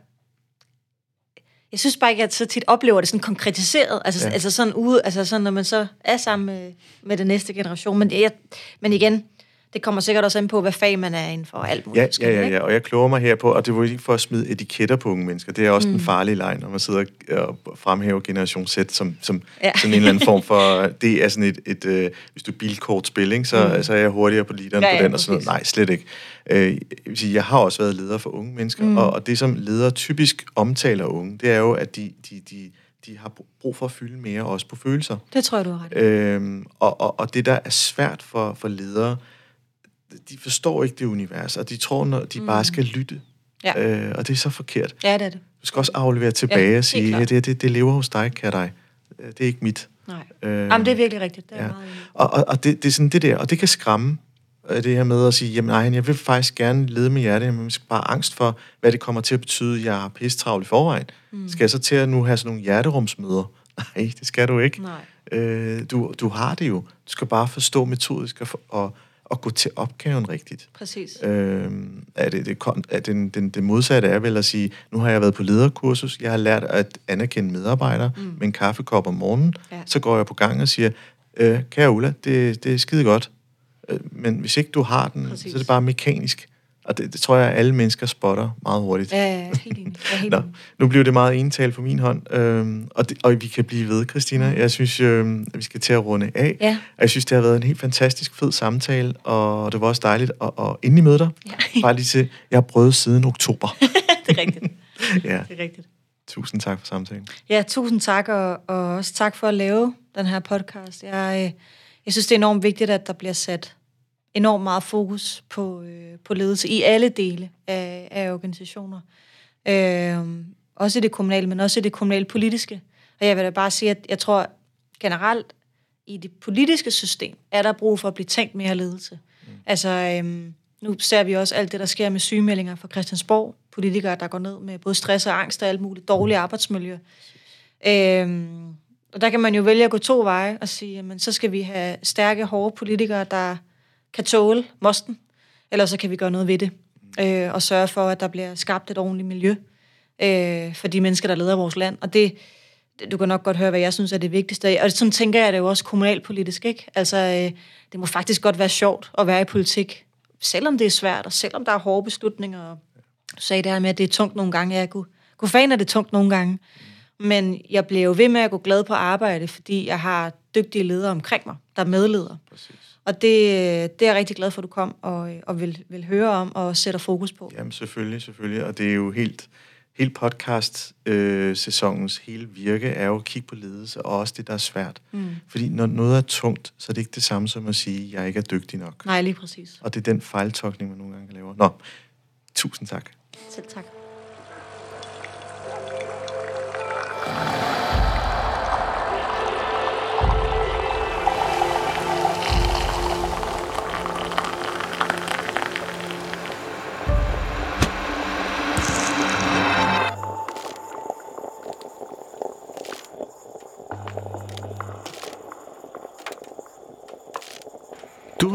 jeg synes bare ikke, at jeg så tit oplever det sådan konkretiseret, altså, ja. altså sådan ude, altså sådan, når man så er sammen med, med den næste generation. Men, jeg, men igen, det kommer sikkert også an på, hvad fag man er inden for alt muligt. Ja, ja, ja, ja, og jeg kloger mig her på, og det var ikke for at smide etiketter på unge mennesker, det er også mm. den farlige leg, når man sidder og fremhæver Generation Z som, som ja. sådan en eller anden form for, det er sådan et, et øh, hvis du bilkort spilling, så, mm. så er jeg hurtigere på literen ja, på den, og sådan noget. Nej, slet ikke. Øh, jeg, vil sige, jeg har også været leder for unge mennesker, mm. og, og det som ledere typisk omtaler unge, det er jo, at de, de, de de har brug for at fylde mere også på følelser. Det tror jeg, du har ret øhm, og, og, og det, der er svært for, for ledere, de forstår ikke det univers, og de tror, når de mm. bare skal lytte. Ja. Øh, og det er så forkert. Ja, det er det. Du skal også aflevere tilbage ja, og sige, ja, det, det, det lever hos dig, kan dig. Øh, det er ikke mit. Nej. Øh, Jamen, det er virkelig rigtigt. Det er ja. meget og, og, og det, det er sådan det der, og det kan skræmme øh, det her med at sige, jamen nej, jeg vil faktisk gerne lede med hjertet, men jeg bare angst for, hvad det kommer til at betyde, jeg har pisse travlt i forvejen. Mm. Skal jeg så til at nu have sådan nogle hjerterumsmøder? Nej, det skal du ikke. Nej. Øh, du, du har det jo. Du skal bare forstå metodisk og, og at gå til opgaven rigtigt. Præcis. Øhm, er det, det, er den, den, det modsatte er vel at sige, nu har jeg været på lederkursus, jeg har lært at anerkende medarbejdere mm. med en kaffekop om morgenen, ja. så går jeg på gang og siger, øh, kære Ulla, det, det er skide godt, øh, men hvis ikke du har den, Præcis. så er det bare mekanisk. Og det, det tror jeg, at alle mennesker spotter meget hurtigt. Ja, ja helt enig. Ja, helt Nå, nu bliver det meget ental på min hånd, øhm, og, det, og vi kan blive ved, Christina. Mm. Jeg synes, øhm, at vi skal til at runde af. Ja. Jeg synes, det har været en helt fantastisk fed samtale, og det var også dejligt at, at endelig møde dig. Ja. Bare lige til, jeg har prøvet siden oktober. det er rigtigt. ja. Det er rigtigt. Tusind tak for samtalen. Ja, tusind tak, og, og også tak for at lave den her podcast. Jeg, øh, jeg synes, det er enormt vigtigt, at der bliver sat enormt meget fokus på, øh, på ledelse i alle dele af, af organisationer. Øh, også i det kommunale, men også i det kommunale politiske. Og jeg vil da bare sige, at jeg tror generelt, i det politiske system, er der brug for at blive tænkt mere ledelse. Mm. Altså, øhm, nu ser vi også alt det, der sker med sygemeldinger fra Christiansborg. Politikere, der går ned med både stress og angst og alt muligt dårligt arbejdsmiljø. Øhm, og der kan man jo vælge at gå to veje og sige, jamen, så skal vi have stærke, hårde politikere, der kan tåle mosten, eller så kan vi gøre noget ved det, øh, og sørge for, at der bliver skabt et ordentligt miljø øh, for de mennesker, der leder vores land. Og det, du kan nok godt høre, hvad jeg synes er det vigtigste. Og sådan tænker jeg det jo også kommunalpolitisk, ikke? Altså, øh, det må faktisk godt være sjovt at være i politik, selvom det er svært, og selvom der er hårde beslutninger. Du sagde det her med, at det er tungt nogle gange. Jeg kunne, kunne fan, at det er tungt nogle gange. Men jeg bliver jo ved med at gå glad på arbejde, fordi jeg har dygtige ledere omkring mig, der er medledere. Præcis. Og det, det er jeg rigtig glad for, at du kom og, og vil, vil høre om og sætter fokus på. Jamen selvfølgelig, selvfølgelig. Og det er jo helt, helt podcast-sæsonens øh, hele virke er jo at kigge på ledelse, og også det, der er svært. Mm. Fordi når noget er tungt, så er det ikke det samme som at sige, at jeg ikke er dygtig nok. Nej, lige præcis. Og det er den fejltolkning, man nogle gange laver. Nå, tusind tak. Selv tak.